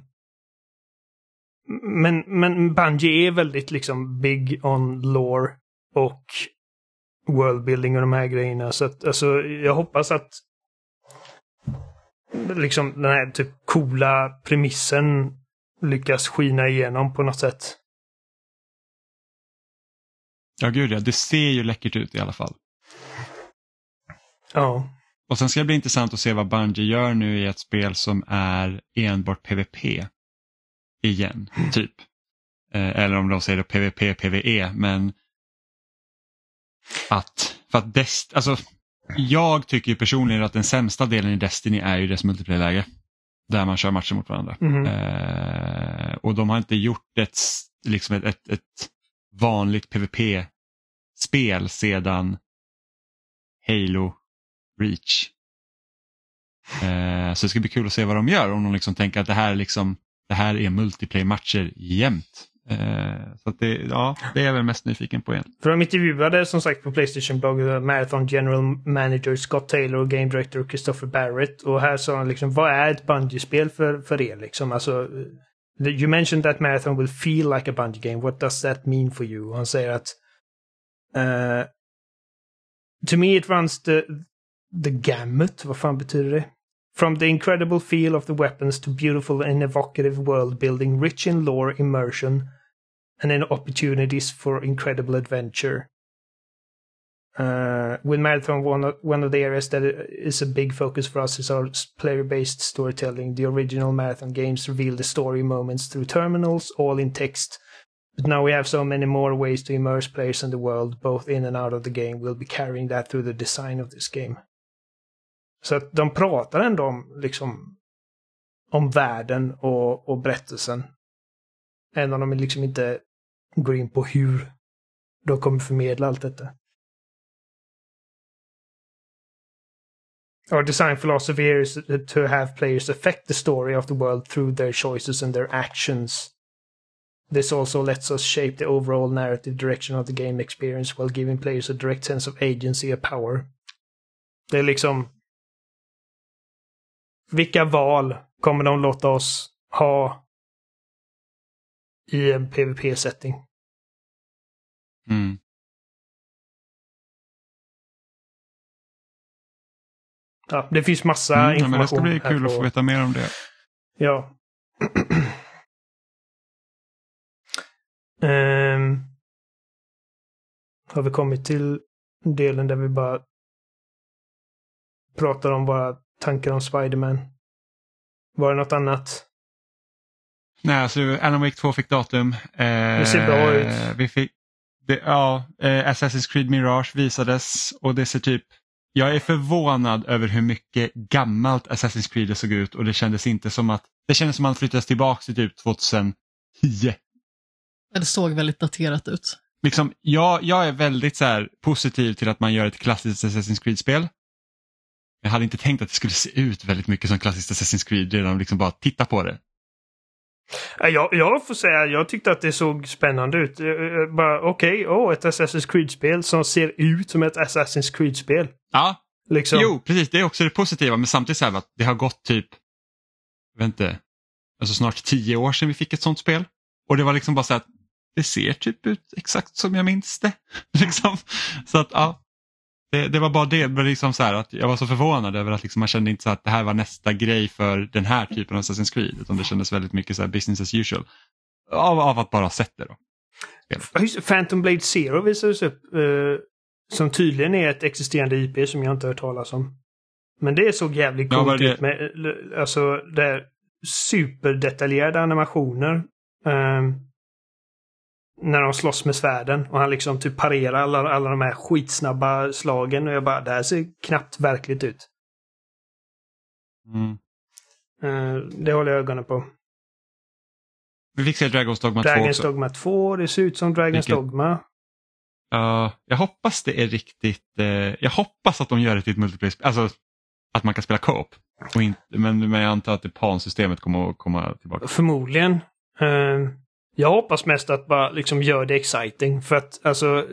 men, men Bungie är väldigt liksom big on lore och worldbuilding och de här grejerna. Så att, alltså, jag hoppas att liksom den här typ coola premissen lyckas skina igenom på något sätt. Ja, gud ja. Det ser ju läckert ut i alla fall. Ja. Och sen ska det bli intressant att se vad Bungie gör nu i ett spel som är enbart PVP. Igen, typ. Eh, eller om de säger då PVP, PVE, men att, för att Dest, alltså, jag tycker ju personligen att den sämsta delen i Destiny är ju dess multiplayer-läge. Där man kör matcher mot varandra. Mhm. Eh, och de har inte gjort ett, liksom ett, ett, ett vanligt PVP-spel sedan Halo Reach. Eh, så det ska bli kul att se vad de gör om de liksom tänker att det här, är liksom, det här är multiplayer-matcher jämt. Eh, så att det, ja, det är jag väl mest nyfiken på igen. För de intervjuade som sagt på Playstation-bloggen eh, Marathon General Manager Scott Taylor och Game Director Christopher Barrett. Och här sa han liksom, vad är ett bungee-spel för, för er liksom? Alltså, eh, you mentioned that Marathon will feel like a Bungie game. What does that mean for you? Han säger att eh, To me it runs the, the gamut. Vad fan betyder det? From the incredible feel of the weapons to beautiful and evocative world building, rich in lore, immersion, and then opportunities for incredible adventure. Uh, with Marathon, one of, one of the areas that is a big focus for us is our player-based storytelling. The original Marathon games reveal the story moments through terminals, all in text. But now we have so many more ways to immerse players in the world, both in and out of the game. We'll be carrying that through the design of this game. Så att de pratar ändå om, liksom, om världen och, och berättelsen. Även om de liksom inte går in på hur de kommer förmedla allt detta. Our design philosophy here is to have players affect the story of the world through their choices and their actions. This also lets us shape the overall narrative direction of the game experience while giving players a direct sense of agency and power. Det är liksom... Vilka val kommer de låta oss ha i en PVP-setting. Mm. Ja, det finns massa Mm, information. men det ska bli kul att på- få veta mer om det. Ja. Ehm, har vi kommit till delen där vi bara pratar om våra tankar om Spiderman? Var det något annat? Nej, alltså Alan Wake 2 fick datum. Eh, Det ser bra ut. Vi fick, det, ja, eh, Assassin's Creed Mirage visades och det ser typ jag är förvånad över hur mycket gammalt Assassin's Creed det såg ut och det kändes inte som att det kändes som att man flyttades tillbaka till typ 2010. Det såg väldigt daterat ut. Liksom, jag, jag är väldigt så här, positiv till att man gör ett klassiskt Assassin's Creed-spel. Jag hade inte tänkt att det skulle se ut väldigt mycket som klassiskt Assassin's Creed redan liksom bara titta på det. Ja, Jag, jag får säga, jag tyckte att det såg spännande ut. Eh, eh, Bara okej, åh, ett Assassin's Creed-spel som ser ut som ett Assassin's Creed-spel. Ja, Liksom. Jo, precis. Det är också det positiva, men samtidigt så här att det har gått typ, jag vet inte, alltså snart tio år sedan vi fick ett sånt spel. Och det var liksom bara så att det ser typ ut exakt som jag minns det. liksom. Så att ja, det, det var bara det, men liksom så här att jag var så förvånad över att liksom man kände inte så att det här var nästa grej för den här typen av Assassin's Creed, utan det kändes väldigt mycket så här business as usual. Av, av att bara ha sett det då. Ja, Phantom Blade Zero visades upp. eh, som tydligen är ett existerande IP som jag inte har hört talas om. Men det såg jävligt Ja, coolt var det- ut med eh, alltså det superdetaljerade animationer. eh, när de slåss med svärden och han liksom typ parerar alla, alla de här skitsnabba slagen och jag bara, det här ser knappt verkligt ut. Mm. Eh, det håller jag ögonen på. Vi fick se Dragon's Dogma 2 Dragon's. Dogma 2, det ser ut som Dragon's Vilket- Dogma. Ja, jag hoppas det är riktigt, eh, jag hoppas att de gör det till ett multiplayer, alltså att man kan spela co-op. Men, men jag antar att det PAN-systemet kommer att komma tillbaka. Förmodligen. Eh, jag hoppas mest att bara liksom gör det exciting. För att alltså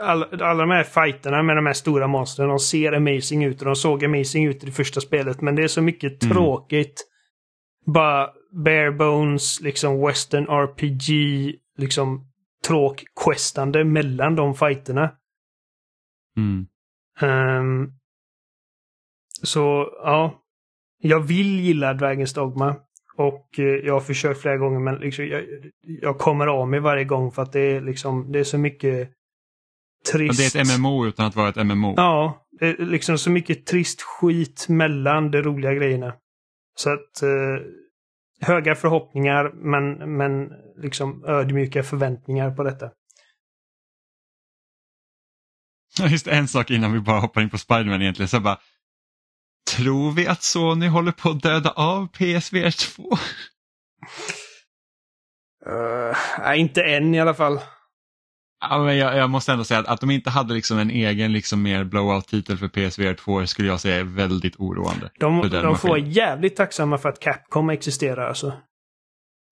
alla, alla de här fighterna med de här stora monstren, de ser amazing ut och de såg amazing ut i det första spelet. Men det är så mycket Mm. tråkigt. Bara bare bones, liksom western RPG, liksom tråk-questande mellan de fighterna. Mm. Ehm, så ja, jag vill gilla Dragon's Dogma. Och eh, jag har försökt flera gånger men liksom, jag, jag kommer av mig varje gång för att det är liksom, det är så mycket Men trist. det är ett MMO utan att vara ett MMO. Ja, det är liksom så mycket trist skit mellan de roliga grejerna. Så att eh, höga förhoppningar men, men liksom ödmjuka förväntningar på detta. Just en sak innan vi bara hoppar in på Spiderman egentligen. Så bara, tror vi att Sony håller på att döda av PSVR 2? Uh, nej, inte än i alla fall. Ja, men jag, jag måste ändå säga att, att de inte hade liksom en egen liksom mer blowout-titel för PSVR 2 skulle jag säga är väldigt oroande. De, de får jävligt tacksamma för att Capcom existerar alltså.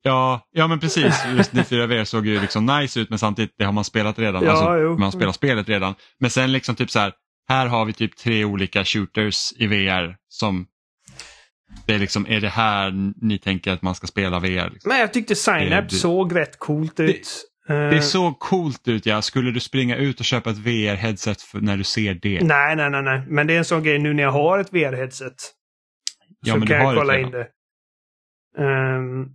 Ja, ja men precis. Just 94 VR såg ju liksom nice ut men samtidigt det har man spelat redan. Ja, alltså, jo. Man spelar spelet redan. Men sen liksom typ så här, här har vi typ tre olika shooters i VR som det är liksom, är det här ni tänker att man ska spela VR? Liksom? Men jag tyckte Synapse Det- såg rätt coolt ut. Eh, Det såg coolt ut ja. Skulle du springa ut och köpa ett VR-headset när du ser det? Nej, nej, nej, nej. Men det är en sån grej nu när jag har ett VR-headset. Ja, så men du kan har jag det kolla redan. in det. Ehm,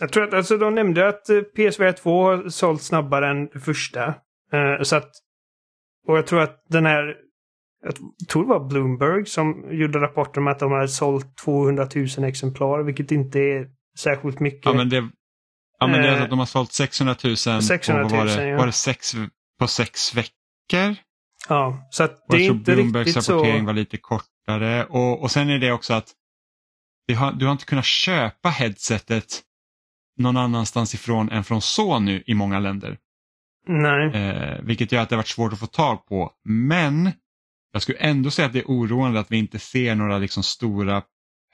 jag tror att alltså, de nämnde att eh, PSVR 2 har sålt snabbare än det första. Eh, så att, och jag tror att den här, jag tror det var Bloomberg som gjorde rapporten om att de hade sålt 200 000 exemplar, vilket inte är särskilt mycket. Ja men det, ja, men det är Eh, att de har sålt 600 000, 600 000, på, var det, ja. var det sex, på sex veckor? Ja, så att det är jag inte Bloombergs riktigt så... rapportering var lite kortare. Och, och sen är det också att det har, du har inte kunnat köpa headsetet någon annanstans ifrån än från Sony i många länder. Nej. Eh, vilket gör att det har varit svårt att få tag på. Men jag skulle ändå säga att det är oroande att vi inte ser några liksom stora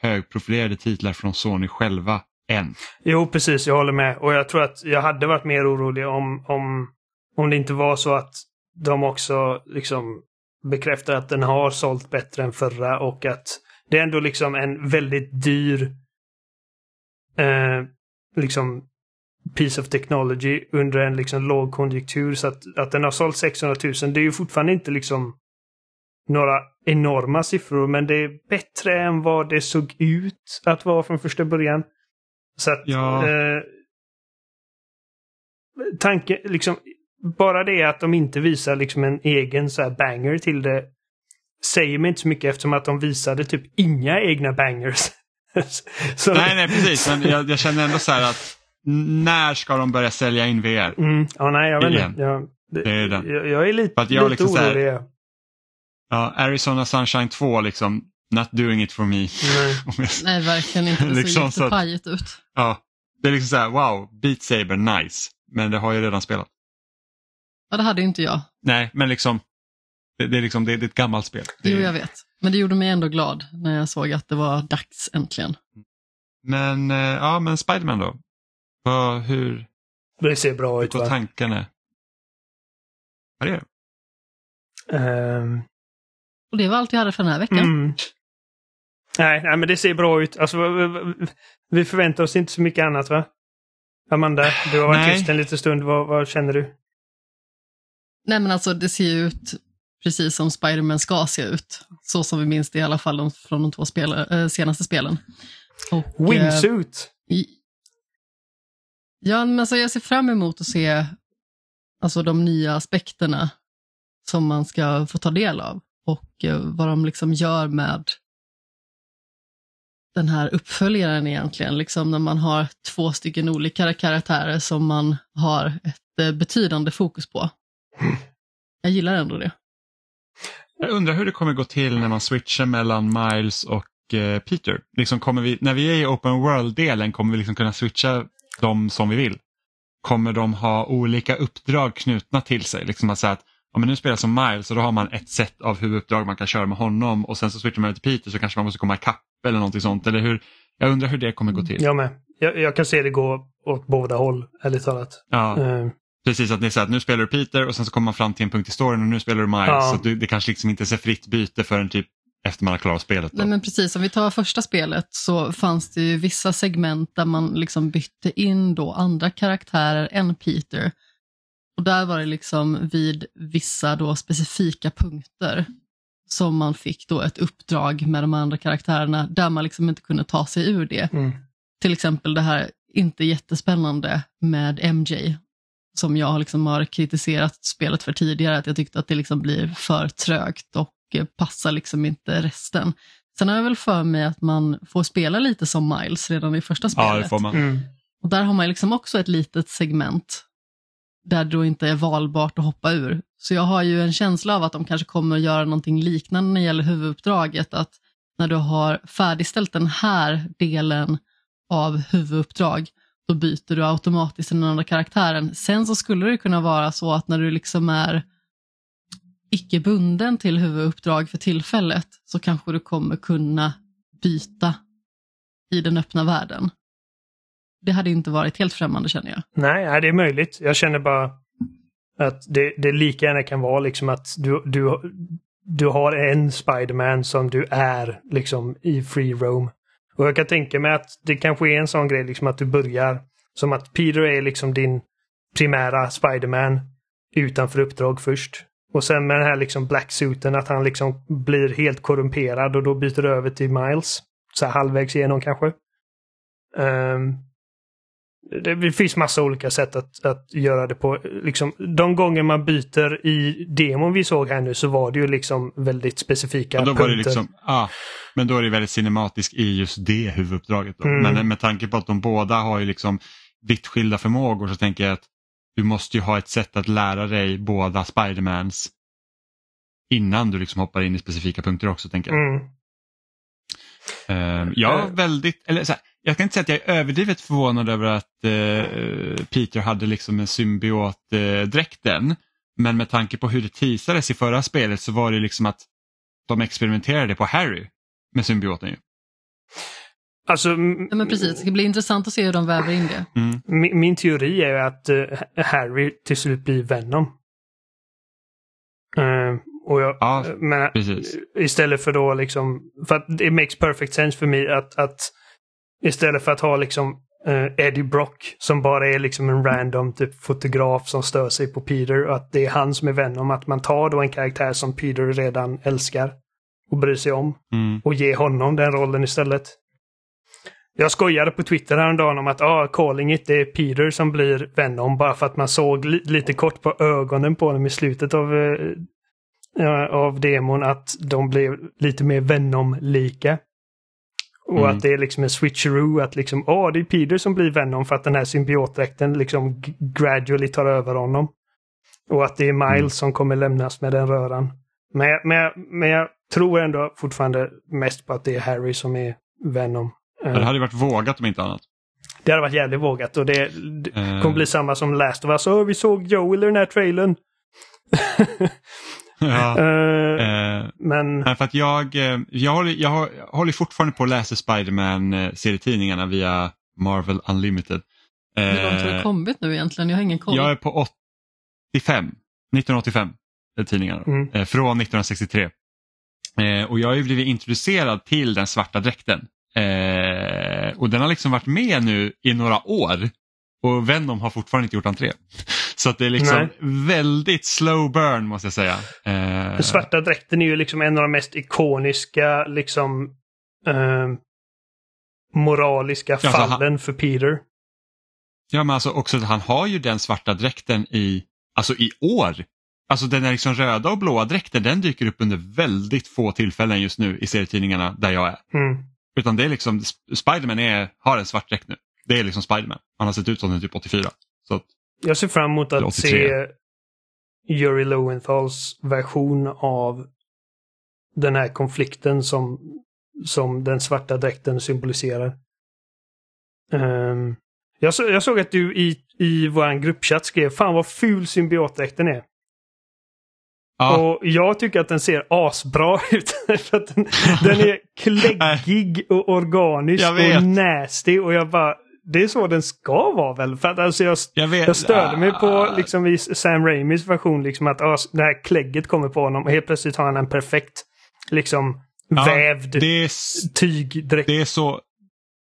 högprofilerade titlar från Sony själva än. Jo, precis. Jag håller med. Och jag tror att jag hade varit mer orolig om, om, om det inte var så att de också liksom bekräftar att den har sålt bättre än förra och att det är ändå liksom en väldigt dyr eh, liksom piece of technology under en liksom lågkonjunktur så att, att den har sålt 600 000. Det är ju fortfarande inte liksom några enorma siffror men det är bättre än vad det såg ut att vara från första början. Så att Ja. eh, tanke, liksom, bara det att de inte visar liksom en egen så här banger till det säger mig inte så mycket eftersom att de visade typ inga egna bangers. Nej, nej, precis. Men jag, jag känner ändå så här att när ska de börja sälja in VR? Mm, ja, nej, jag vet inte. Jag, det, Det är den. jag, jag är lite, jag lite liksom så här- orolig. ja. Arizona Sunshine 2, liksom, not doing it for me. Nej. Nej, verkligen inte. Det Liksom såg jättepajigt ut. ja, det är liksom så här, wow, Beat Saber, nice. Men det har jag redan spelat. Ja, det hade inte jag. Nej, men liksom, det, det är liksom, det, det är ett gammalt spel. Det, Jo, jag vet. Men det gjorde mig ändå glad när jag såg att det var dags äntligen. Men, eh, ja, men Spiderman då? Vad, hur, Det ser bra hur ut går va? tankarna? Vad är det? Ehm, Och det var allt jag hade för den här veckan. mm. nej, nej, men det ser bra ut. Alltså, vi- vi- vi förväntar oss inte så mycket annat va? Amanda, du har varit Nej. tyst en liten stund. Vad, vad känner du? Nej, men alltså det ser ju ut precis som Spider-Man ska se ut. Så som vi minns det i alla fall de- från de två spel, eh, senaste spelen. Och, eh, Wingsuit! i- Ja, men alltså jag ser fram emot att se alltså, de nya aspekterna som man ska få ta del av och eh, vad de liksom gör med den här uppföljaren egentligen, liksom när man har två stycken olika karaktärer som man har ett eh, betydande fokus på. Jag gillar ändå det. Jag undrar hur det kommer gå till när man switchar mellan Miles och eh, Peter. Liksom kommer vi, när vi är i open world-delen kommer vi liksom kunna switcha dem som vi vill. Kommer de ha olika uppdrag knutna till sig? Liksom att säga att ja, men nu spelar som Miles och då har man ett sätt av huvuduppdrag man kan köra med honom och sen så switchar man över till Peter så kanske man måste komma ikapp eller någonting sånt. Eller hur, jag undrar hur det kommer gå till. Jag med. Jag, jag kan se det gå åt båda håll, ärligt talat. Ja, Ehm, precis att ni säger att nu spelar du Peter och sen så kommer man fram till en punkt i storyn och nu spelar du Miles. Ja. Så du, det kanske liksom inte är så fritt byte förrän typ efter man har klarat spelet. Då. Nej, men precis, om vi tar första spelet så fanns det ju vissa segment där man liksom bytte in då andra karaktärer än Peter. Och där var det liksom vid vissa då specifika punkter som man fick då ett uppdrag med de andra karaktärerna där man liksom inte kunde ta sig ur det. mm. Till exempel det här inte jättespännande med MJ som jag liksom har kritiserat spelet för tidigare, att jag tyckte att det liksom blir för trögt och passar liksom inte resten. Sen har jag väl för mig att man får spela lite som Miles redan i första spelet. ja, det får man. Mm. Och där har man liksom också ett litet segment där det då inte är valbart att hoppa ur. Så jag har ju en känsla av att de kanske kommer att göra någonting liknande när det gäller huvuduppdraget, att när du har färdigställt den här delen av huvuduppdrag, då byter du automatiskt till den andra karaktären. Sen så skulle det kunna vara så att när du liksom är icke bunden till huvuduppdrag för tillfället, så kanske du kommer kunna byta i den öppna världen. Det hade inte varit helt främmande känner jag. Nej, det är möjligt. Jag känner bara att det, det lika gärna kan vara liksom att du, du, du har en Spiderman som du är liksom i free roam. Och jag kan tänka mig att det kanske är en sån grej liksom att du börjar som att Peter är liksom din primära Spiderman utanför uppdrag först. Och sen med den här liksom blacksuiten att han liksom blir helt korrumperad och då byter över till Miles. Så här halvvägs igenom kanske. Ehm, det, finns massa olika sätt att, att göra det på. Liksom, de gånger man byter i demon vi såg här nu så var det ju liksom väldigt specifika Och då punkter. var det liksom, ah, men då är det väldigt cinematiskt i just det huvuduppdraget. Mm. Men med tanke på att de båda har ju liksom vitt skilda förmågor så tänker jag att du måste ju ha ett sätt att lära dig båda Spidermans innan du liksom hoppar in i specifika punkter också. tänker jag. Mm. Ehm, jag är Eh. väldigt, eller så här, jag kan inte säga att jag är överdrivet förvånad över att eh, Peter hade liksom en symbiot-dräkten. men med tanke på hur det teasades i förra spelet så var det liksom att de experimenterade på Harry med symbioten. Ju. Alltså, Ja, men precis, det ska bli intressant att se hur de väver in det. Mm. min, min teori är ju att eh, Harry till slut blir Venom. Eh, och jag, Ja, men precis. istället för då liksom, för att det makes perfect sense för mig att, att Istället för att ha liksom eh, Eddie Brock som bara är liksom en random typ fotograf som stör sig på Peter och att det är han som är Venom. Att man tar då en karaktär som Peter redan älskar och bryr sig om Mm. och ger honom den rollen istället. Jag skojade på Twitter häromdagen om att ah, calling it, det är Peter som blir Venom bara för att man såg li lite kort på ögonen på honom i slutet av, eh, ja, av demon att de blev lite mer Venom-lika. Och Mm. att det är liksom en switcheroo att liksom, åh, det är Peter som blir Venom för att den här symbiotdräkten liksom gradually tar över honom. Och att det är Miles Mm. som kommer lämnas med den röran. Men, jag- men, men jag tror ändå fortfarande mest på att det är Harry som är Venom. Eh, Ja, Det hade ju varit vågat om inte annat. det hade varit jävligt vågat och det, det Eh. kommer bli samma som Last of Us. Åh, vi såg Joel i den här trailern. Ja. Eh, Eh, men Nej, för att jag, eh, jag, håller, jag, har- jag håller fortfarande på att läsa Spiderman-serietidningarna via Marvel Unlimited. Eh, Hur långt har det kommit nu egentligen? Jag har ingen koll. jag är på 85, 1985, är tidningarna. Mm. Eh, från 1963. Eh, och jag har ju blivit introducerad till den svarta dräkten. Eh, och den har liksom varit med nu i några år. Och Venom har fortfarande inte gjort entré. Så att det är liksom Nej. väldigt slow burn måste jag säga. Eh, den svarta dräkten är ju liksom en av de mest ikoniska liksom eh, moraliska så han- fallen för Peter. Ja men alltså också att han har ju den svarta dräkten i, alltså i år. Alltså den är liksom röda och blåa dräkten den dyker upp under väldigt få tillfällen just nu i serietidningarna där jag är. Mm. Utan det är liksom, Sp- Spiderman är, har en svart dräkt nu. Det är liksom Spiderman. Han har sett ut som den typ 84. Så att, Jag ser fram emot att 83. se Yuri Lowenthal's version av den här konflikten som, som den svarta dräkten symboliserar. Ehm, jag, så, jag såg att du i, i vår gruppchatt skrev Fan vad ful symbiotdräkten är. Ja, Och jag tycker att den ser asbra ut. för att den, den är kläggig och organisk och nasty och jag bara det är så den ska vara väl? För att alltså jag, jag vet. jag störde mig på Ah, liksom i Sam Raimis version liksom att ah, det här klägget kommer på honom och helt plötsligt har han en perfekt liksom ja, vävd Det är, tygdräkt. det, är så,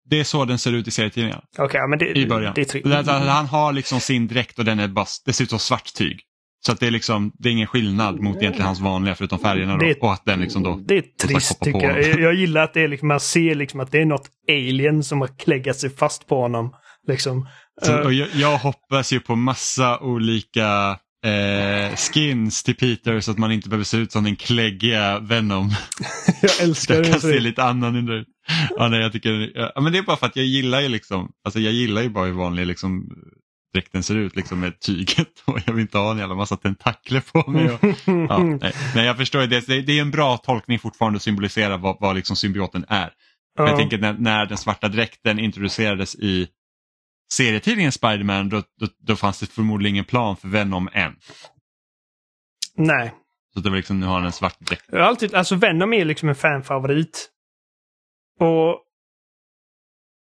det är så den ser ut i. Okej, men det, I början. det är tre... Det är att han har liksom sin dräkt och den är bara, det ser ut som svart tyg. Så att det är liksom, det är ingen skillnad mot egentligen hans vanliga förutom färgerna då. Det Och att den liksom då, Det är trist tycker jag. jag. Jag gillar att det är liksom, man ser liksom att det är något alien som har kläggat sig fast på honom. Liksom. så, Eh, och jag, jag hoppas ju på massa olika eh, skins till Peter så att man inte behöver se ut som den kläggiga Venom. jag älskar jag det. kan så se lite annorlunda ut. Ja, nej, jag tycker, ja, men det är bara för att jag gillar ju liksom, alltså jag gillar ju bara hur vanlig liksom, dräkten ser ut liksom med tyget och jag vill inte ha en jävla massa tentakler på mig. Och, ja, nej. nej, jag förstår ju det. det. Är en bra tolkning fortfarande att symbolisera vad, vad liksom symbioten är. Ja. Jag tänker när, när den svarta dräkten introducerades i serietidningen Spiderman då, då, då fanns det förmodligen ingen plan för Venom än. Nej. Så det var liksom, nu har han en svart dräkt. Jag alltid, alltså Venom är liksom en fanfavorit. Och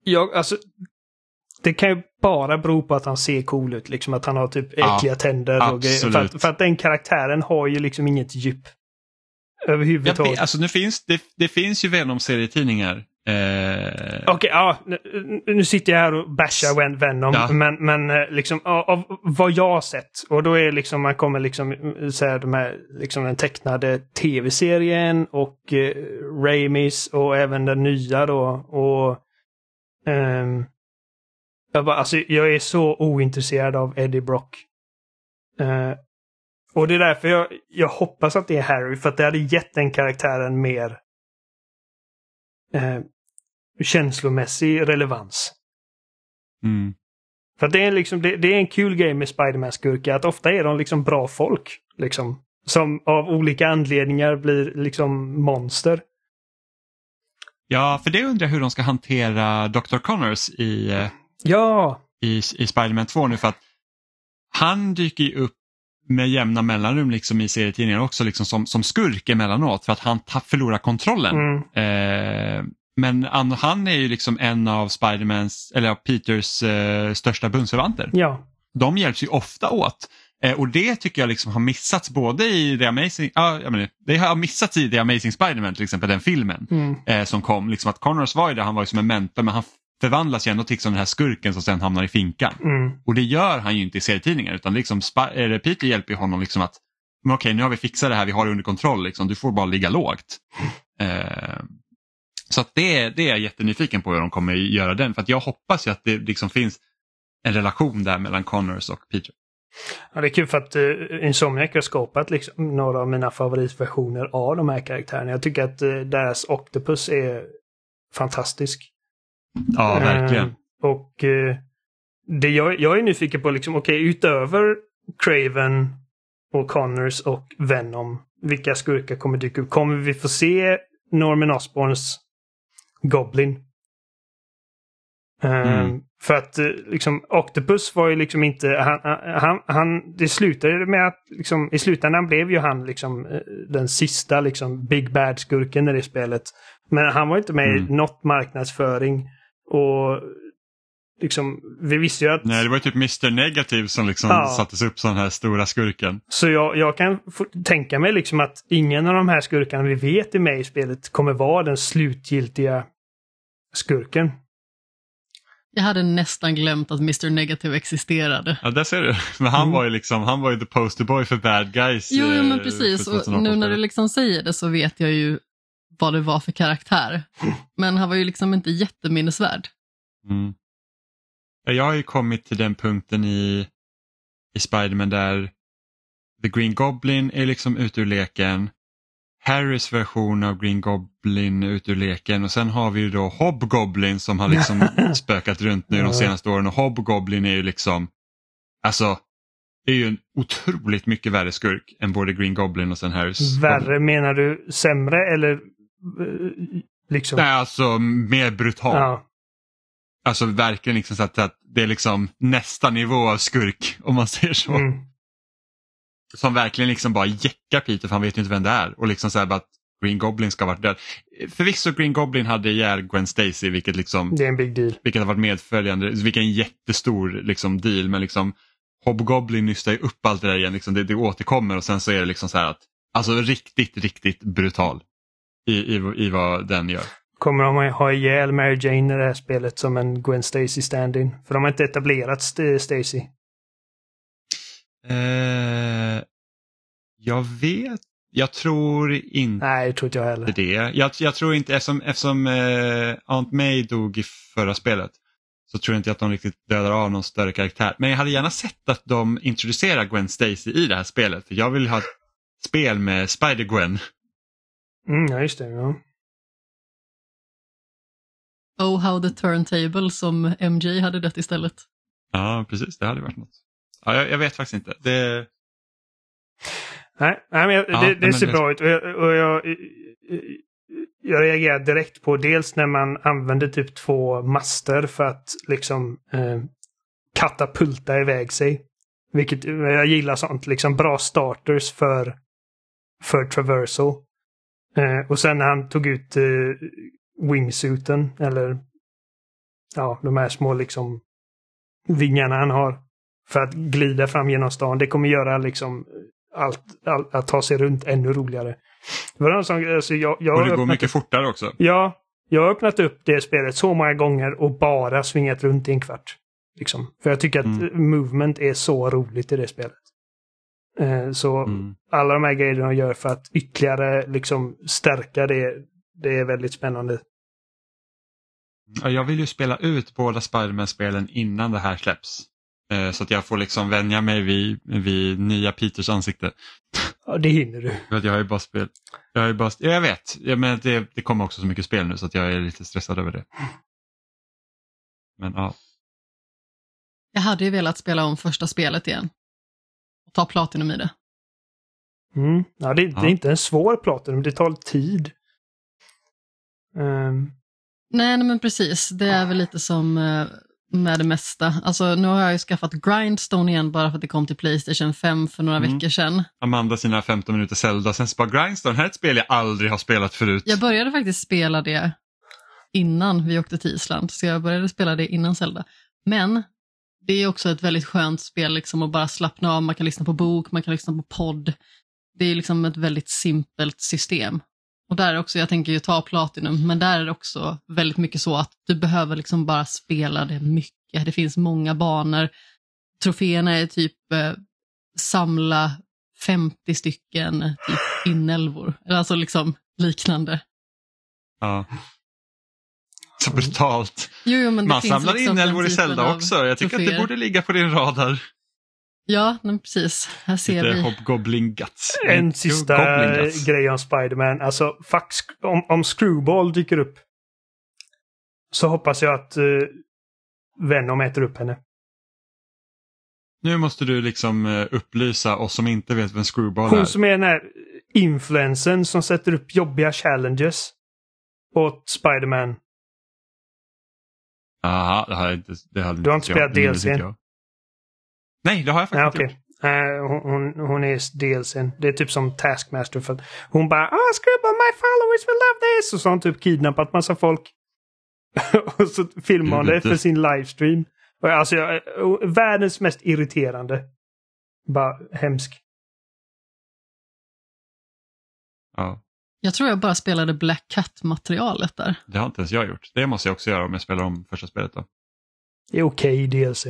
jag, alltså det kan ju bara bero på att han ser cool ut. Liksom att han har typ Ja, äckliga tänder och. För att, för att den karaktären har ju liksom inget djup. Överhuvudtaget. vet, alltså nu finns, det, det finns ju Venom-serietidningar. Eh, Okej, ja. Nu, nu sitter jag här och bashar Ven- Venom. Ja. Men, men eh, liksom av, vad jag har sett. Och då är liksom, man kommer liksom eh, säga de här, liksom den tecknade tv-serien och eh, Raimis och även den nya då. Och ehm, jag, bara, alltså, jag är så ointresserad av Eddie Brock. Eh, och det är därför jag, jag hoppas att det är Harry, för att det hade gett den karaktären mer eh, känslomässig relevans. mm. För att det är, liksom, det, det är en kul grej med Spiderman-skurkar, att ofta är de liksom bra folk. Liksom, som av olika anledningar blir liksom monster. Ja, för det undrar jag hur de ska hantera Dr. Connors i, eh, Ja, i, i Spider-Man 2 nu för att han dyker ju upp med jämna mellanrum liksom i serietidningar också liksom som, som skurk emellanåt för att han förlorar kontrollen. mm, Eh, men an, han är ju liksom en av Spidermans, eller av Peters eh, största bundsförvanter. ja. De hjälps ju ofta åt. Eh, och det tycker jag liksom har missats både i The Amazing, ah, jag menar, det har missats i The Amazing Spiderman till exempel, den filmen Mm. eh, som kom. Liksom att Connors var ju där, han var ju som en mentor men han förvandlas ju ändå till som den här skurken som sen hamnar i finkan. Mm. Och det gör han ju inte i serietidningar utan liksom, eller Peter hjälper honom liksom att men okej nu har vi fixat det här, vi har det under kontroll, liksom. du får bara ligga lågt. Eh, så att det, är- det är jag jättenyfiken på hur de kommer göra den för att jag hoppas ju att det liksom finns en relation där mellan Connors och Peter. Ja, det är kul för att uh, Insomniac har skapat liksom, några av mina favoritversioner av de här karaktärerna. Jag tycker att uh, deras Octopus är fantastisk. Ja, Eh, verkligen. och eh, det jag, jag är nyfiken på, liksom, okej, utöver Craven och Connors och Venom, vilka skurkar kommer dyka upp? Kommer vi få se Norman Osborns Goblin? Eh, Mm. För att eh, liksom Octopus var ju liksom inte, han, han, han det slutade med att liksom, i slutändan blev ju han liksom eh, den sista liksom Big Bad skurken i det spelet. Men han var inte med i Mm. något marknadsföring och liksom, vi visste ju att... Nej, det var ju typ Mr Negative som liksom Ja. sattes upp som den här stora skurken. Så jag, jag kan tänka mig liksom att ingen av de här skurkarna vi vet är med i spelet kommer vara den slutgiltiga skurken. Jag hade nästan glömt att Mr Negative existerade. Ja, där ser du. Men han Mm. var ju liksom, han var ju the poster boy för bad guys. Jo, jo eh, men precis. Och 2018. nu när du liksom säger det så vet jag ju vad det var för karaktär. Men han var ju liksom inte jätteminnesvärd. Mm. Ja, Jag har ju kommit till den punkten i, i Spiderman där The Green Goblin är liksom ute ur leken. Harrys version av Green Goblin är ute ur leken och sen har vi ju då Hobgoblin som har liksom spökat runt nu de senaste åren och Hobgoblin är ju liksom, alltså, det är ju en otroligt mycket värre skurk än både Green Goblin och sen Harrys. Värre, menar du sämre eller liksom? Nej, alltså mer brutal. Ja. Alltså verkligen liksom så att, att det är liksom nästa nivå av skurk om man säger så. Mm. Som verkligen liksom bara jäckar Peter för han vet ju inte vem det är. Och liksom så här bara att Green Goblin ska ha varit död. Förvisso Green Goblin hade ihjäl Gwen Stacy vilket liksom Det är en big deal. vilket har varit medföljande, vilket är en jättestor liksom, deal. Men liksom Hobgoblin nystar ju upp allt det där igen, liksom, det, det återkommer och sen så är det liksom så här att alltså riktigt, riktigt brutal i, i, i vad den gör. Kommer de ha ihjäl Mary Jane i det här spelet som en Gwen Stacy stand-in? För de har inte etablerat St- Stacy. Eh, jag vet, jag tror inte Nej, det tror inte jag heller. det. Jag, jag tror inte, eftersom, eftersom eh, Aunt May dog i förra spelet så tror jag inte att de riktigt dödar av någon större karaktär. Men jag hade gärna sett att de introducerar Gwen Stacy i det här spelet. För jag vill ha ett spel med Spider-Gwen. Mm, ja, just det. Ja. Oh how the turntable som MJ hade dött istället. Ja, precis. Det hade varit något. Ja, jag, jag vet faktiskt inte. Det, Nej, nej men jag, Ja, det, det men ser det- bra ut. Och jag, och jag, jag reagerar direkt på dels när man använder typ två master för att liksom eh, katapulta iväg sig. Vilket jag gillar sånt. Liksom bra starters för, för traversal. Eh, och sen när han tog ut eh, wingsuiten, eller ja, de här små liksom vingarna han har för att glida fram genom stan. Det kommer göra liksom allt, allt att ta sig runt ännu roligare. Det var som, alltså jag, jag och det går mycket upp, fortare också. Ja, jag har öppnat upp det spelet så många gånger och bara svingat runt i en kvart. Liksom. För jag tycker att Mm. movement är så roligt i det spelet. Eh, så Mm. alla de här grejerna de gör för att ytterligare liksom stärka det, det är väldigt spännande. Ja, jag vill ju spela ut båda Spiderman-spelen innan det här släpps. Eh, Så att jag får liksom vänja mig vid, vid nya Peters ansikte. Ja, det hinner du. För att jag har ju bara spel. Jag, har ju bara, ja, jag vet, ja, men det, det kommer också så mycket spel nu så att jag är lite stressad över det. Men ja, Jag hade ju velat spela om första spelet igen. Och ta Platinum i det. Mm. Ja, det, det Ja. är inte en svår platinum, det tar tid. Ehm, Nej, nej, men precis. Det är väl lite som eh, med det mesta. Alltså, nu har jag ju skaffat Grindstone igen bara för att det kom till Playstation 5 för några Mm. veckor sedan. Amanda sina 15 minuter Zelda, sen så bara Grindstone, här är ett spel jag aldrig har spelat förut. Jag började faktiskt spela det innan vi åkte till Island, så jag började spela det innan Zelda. Men det är också ett väldigt skönt spel liksom att bara slappna av, man kan lyssna på bok, man kan lyssna på podd. Det är liksom ett väldigt simpelt system. Och där också, jag tänker ju ta Platinum, men där är det också väldigt mycket så att du behöver liksom bara spela det mycket. Det finns många banor. Troféerna är typ eh, samla 50 stycken typ inälvor, alltså liksom liknande. Ja. Så brutalt. Jo, jo, men det Man samlar liksom inälvor i den typen Zelda också. Jag tycker att det troféer. borde ligga på din radar. Ja, men precis. Här ser Lite vi. Hobgoblin Guts. En sista Guts. grej om Spiderman. Alltså, fuck, om, om Screwball dyker upp så hoppas jag att uh, Venom äter upp henne. Nu måste du liksom eh, upplysa oss som inte vet vem Screwball Hon är. som är den här influensen som sätter upp jobbiga challenges åt Spiderman. Aha, det jag inte. Det hade Du har inte spelat jag. DLC? Det vet jag. Nej, det har jag Ja, faktiskt inte gjort. Eh, hon, hon, hon är DLCn. Det är typ som Taskmaster. För att hon bara ah, Screwball, my followers will love this! Och så har hon typ kidnappat massa folk. och så filmar hon det för sin livestream. Och Alltså, jag, världens mest irriterande. Bara hemsk. Ja, Jag tror jag bara spelade Black Cat-materialet där. det har inte ens jag gjort. Det måste jag också göra om jag spelar om första spelet. Då. Det är okej DLC.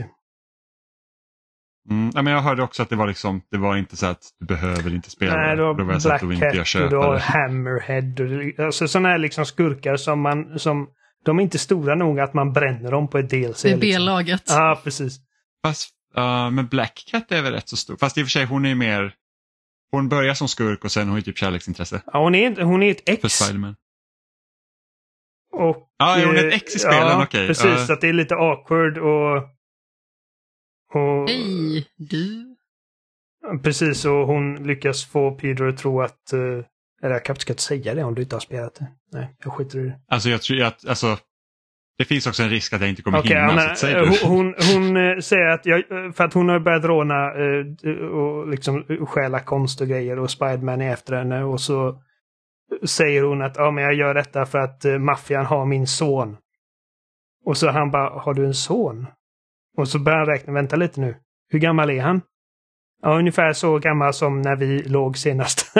Mm, ja, men jag hörde också att det var liksom, det var inte så att du behöver inte spela Nej, du det. har Då var jag så att Black Cat och du har det. Hammerhead. Och det, alltså sådana här liksom skurkar som man... Som, de är inte stora nog att man bränner dem på ett DLC. Det är liksom. B-laget. Ja, precis. Fast, uh, men Black Cat är väl rätt så stor. Fast i och för sig hon är ju mer, hon börjar som skurk och sen har hon typ kärleksintresse Ja, hon, är, hon är ett för ex. Spiderman. Och, Ja, är hon eh, ett ex i spelen? Ja, Okej. precis. Ja. Så att det är lite awkward och... och Hej, du. Precis, och hon lyckas få Peter att tro att... Uh, eller jag kanske ska inte säga det om du inte har spelat det. Nej, jag skiter i det. Alltså jag tror att, alltså, det finns också en risk att jag inte kommer Okej, hinna. Anna, så säg eh, hon, hon, hon eh, säger att jag, eh, för att hon har börjat råna och liksom stjäla konst och grejer och Spiderman är efter henne och så säger hon att ja, men jag gör detta för att maffian har min son. Och så han bara, har du en son? Och så börjar han räkna, vänta lite nu. Hur gammal är han? Ja, ungefär så gammal som när vi låg senast.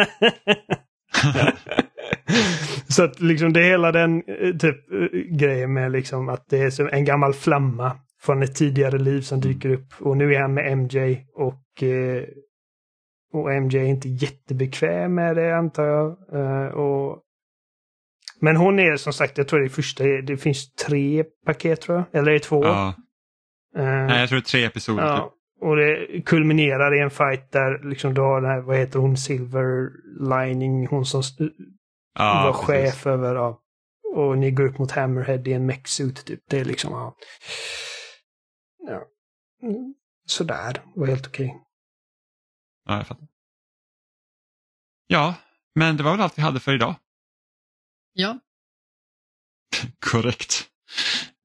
så att liksom det är hela den eh, typ eh, grejen med liksom att det är som en gammal flamma från ett tidigare liv som dyker upp. Och nu är han med MJ och, eh, och MJ är inte jättebekväm med det antar jag. Och, men hon är som sagt, jag tror det är första, det finns tre paket tror jag. Eller är det två? ja. Eh, Nej, jag tror det är tre episoder. Ja, Typ. och det kulminerar i en fight där liksom du har den här, vad heter hon, Silver Lining, hon som Ja, var precis. chef över, ja. Och ni går upp mot Hammerhead i en mech-suit typ. Det är liksom, ja. ja. Mm, Sådär, det var helt okej. Ja, jag fattar. Ja, men det var väl allt vi hade för idag. Ja, Korrekt.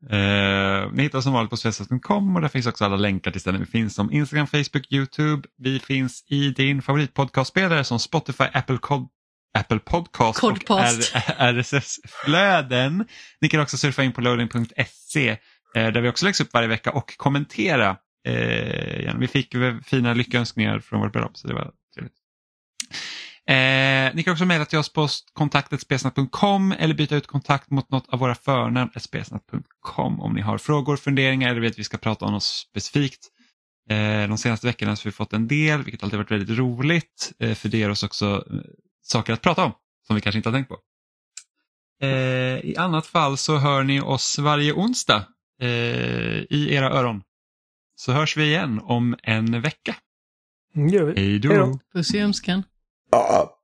Eh, ni hittar oss som vanligt på svensson.com och där finns också alla länkar till ställen vi finns som Instagram, Facebook, Youtube. Vi finns i din favoritpodcastspelare som Spotify, Apple, Cod, Apple Podcast Codpast. och RSS-flöden. Ni kan också surfa in på loading.se eh, där vi också läggs upp varje vecka och kommentera. Eh, vi fick fina lyckönskningar från vårt bröllop så det var trevligt. Eh, ni kan också mejla till oss på kontaktetspesnat.com eller byta ut kontakt mot något av våra förnamn spesnat.com om ni har frågor, funderingar eller vet vi ska prata om något specifikt. Eh, de senaste veckorna har vi fått en del, vilket alltid varit väldigt roligt, eh, för det ger oss också saker att prata om som vi kanske inte har tänkt på. Eh, I annat fall så hör ni oss varje onsdag eh, i era öron. Så hörs vi igen om en vecka. Mm. Hej då! puss i ömskan. Ja.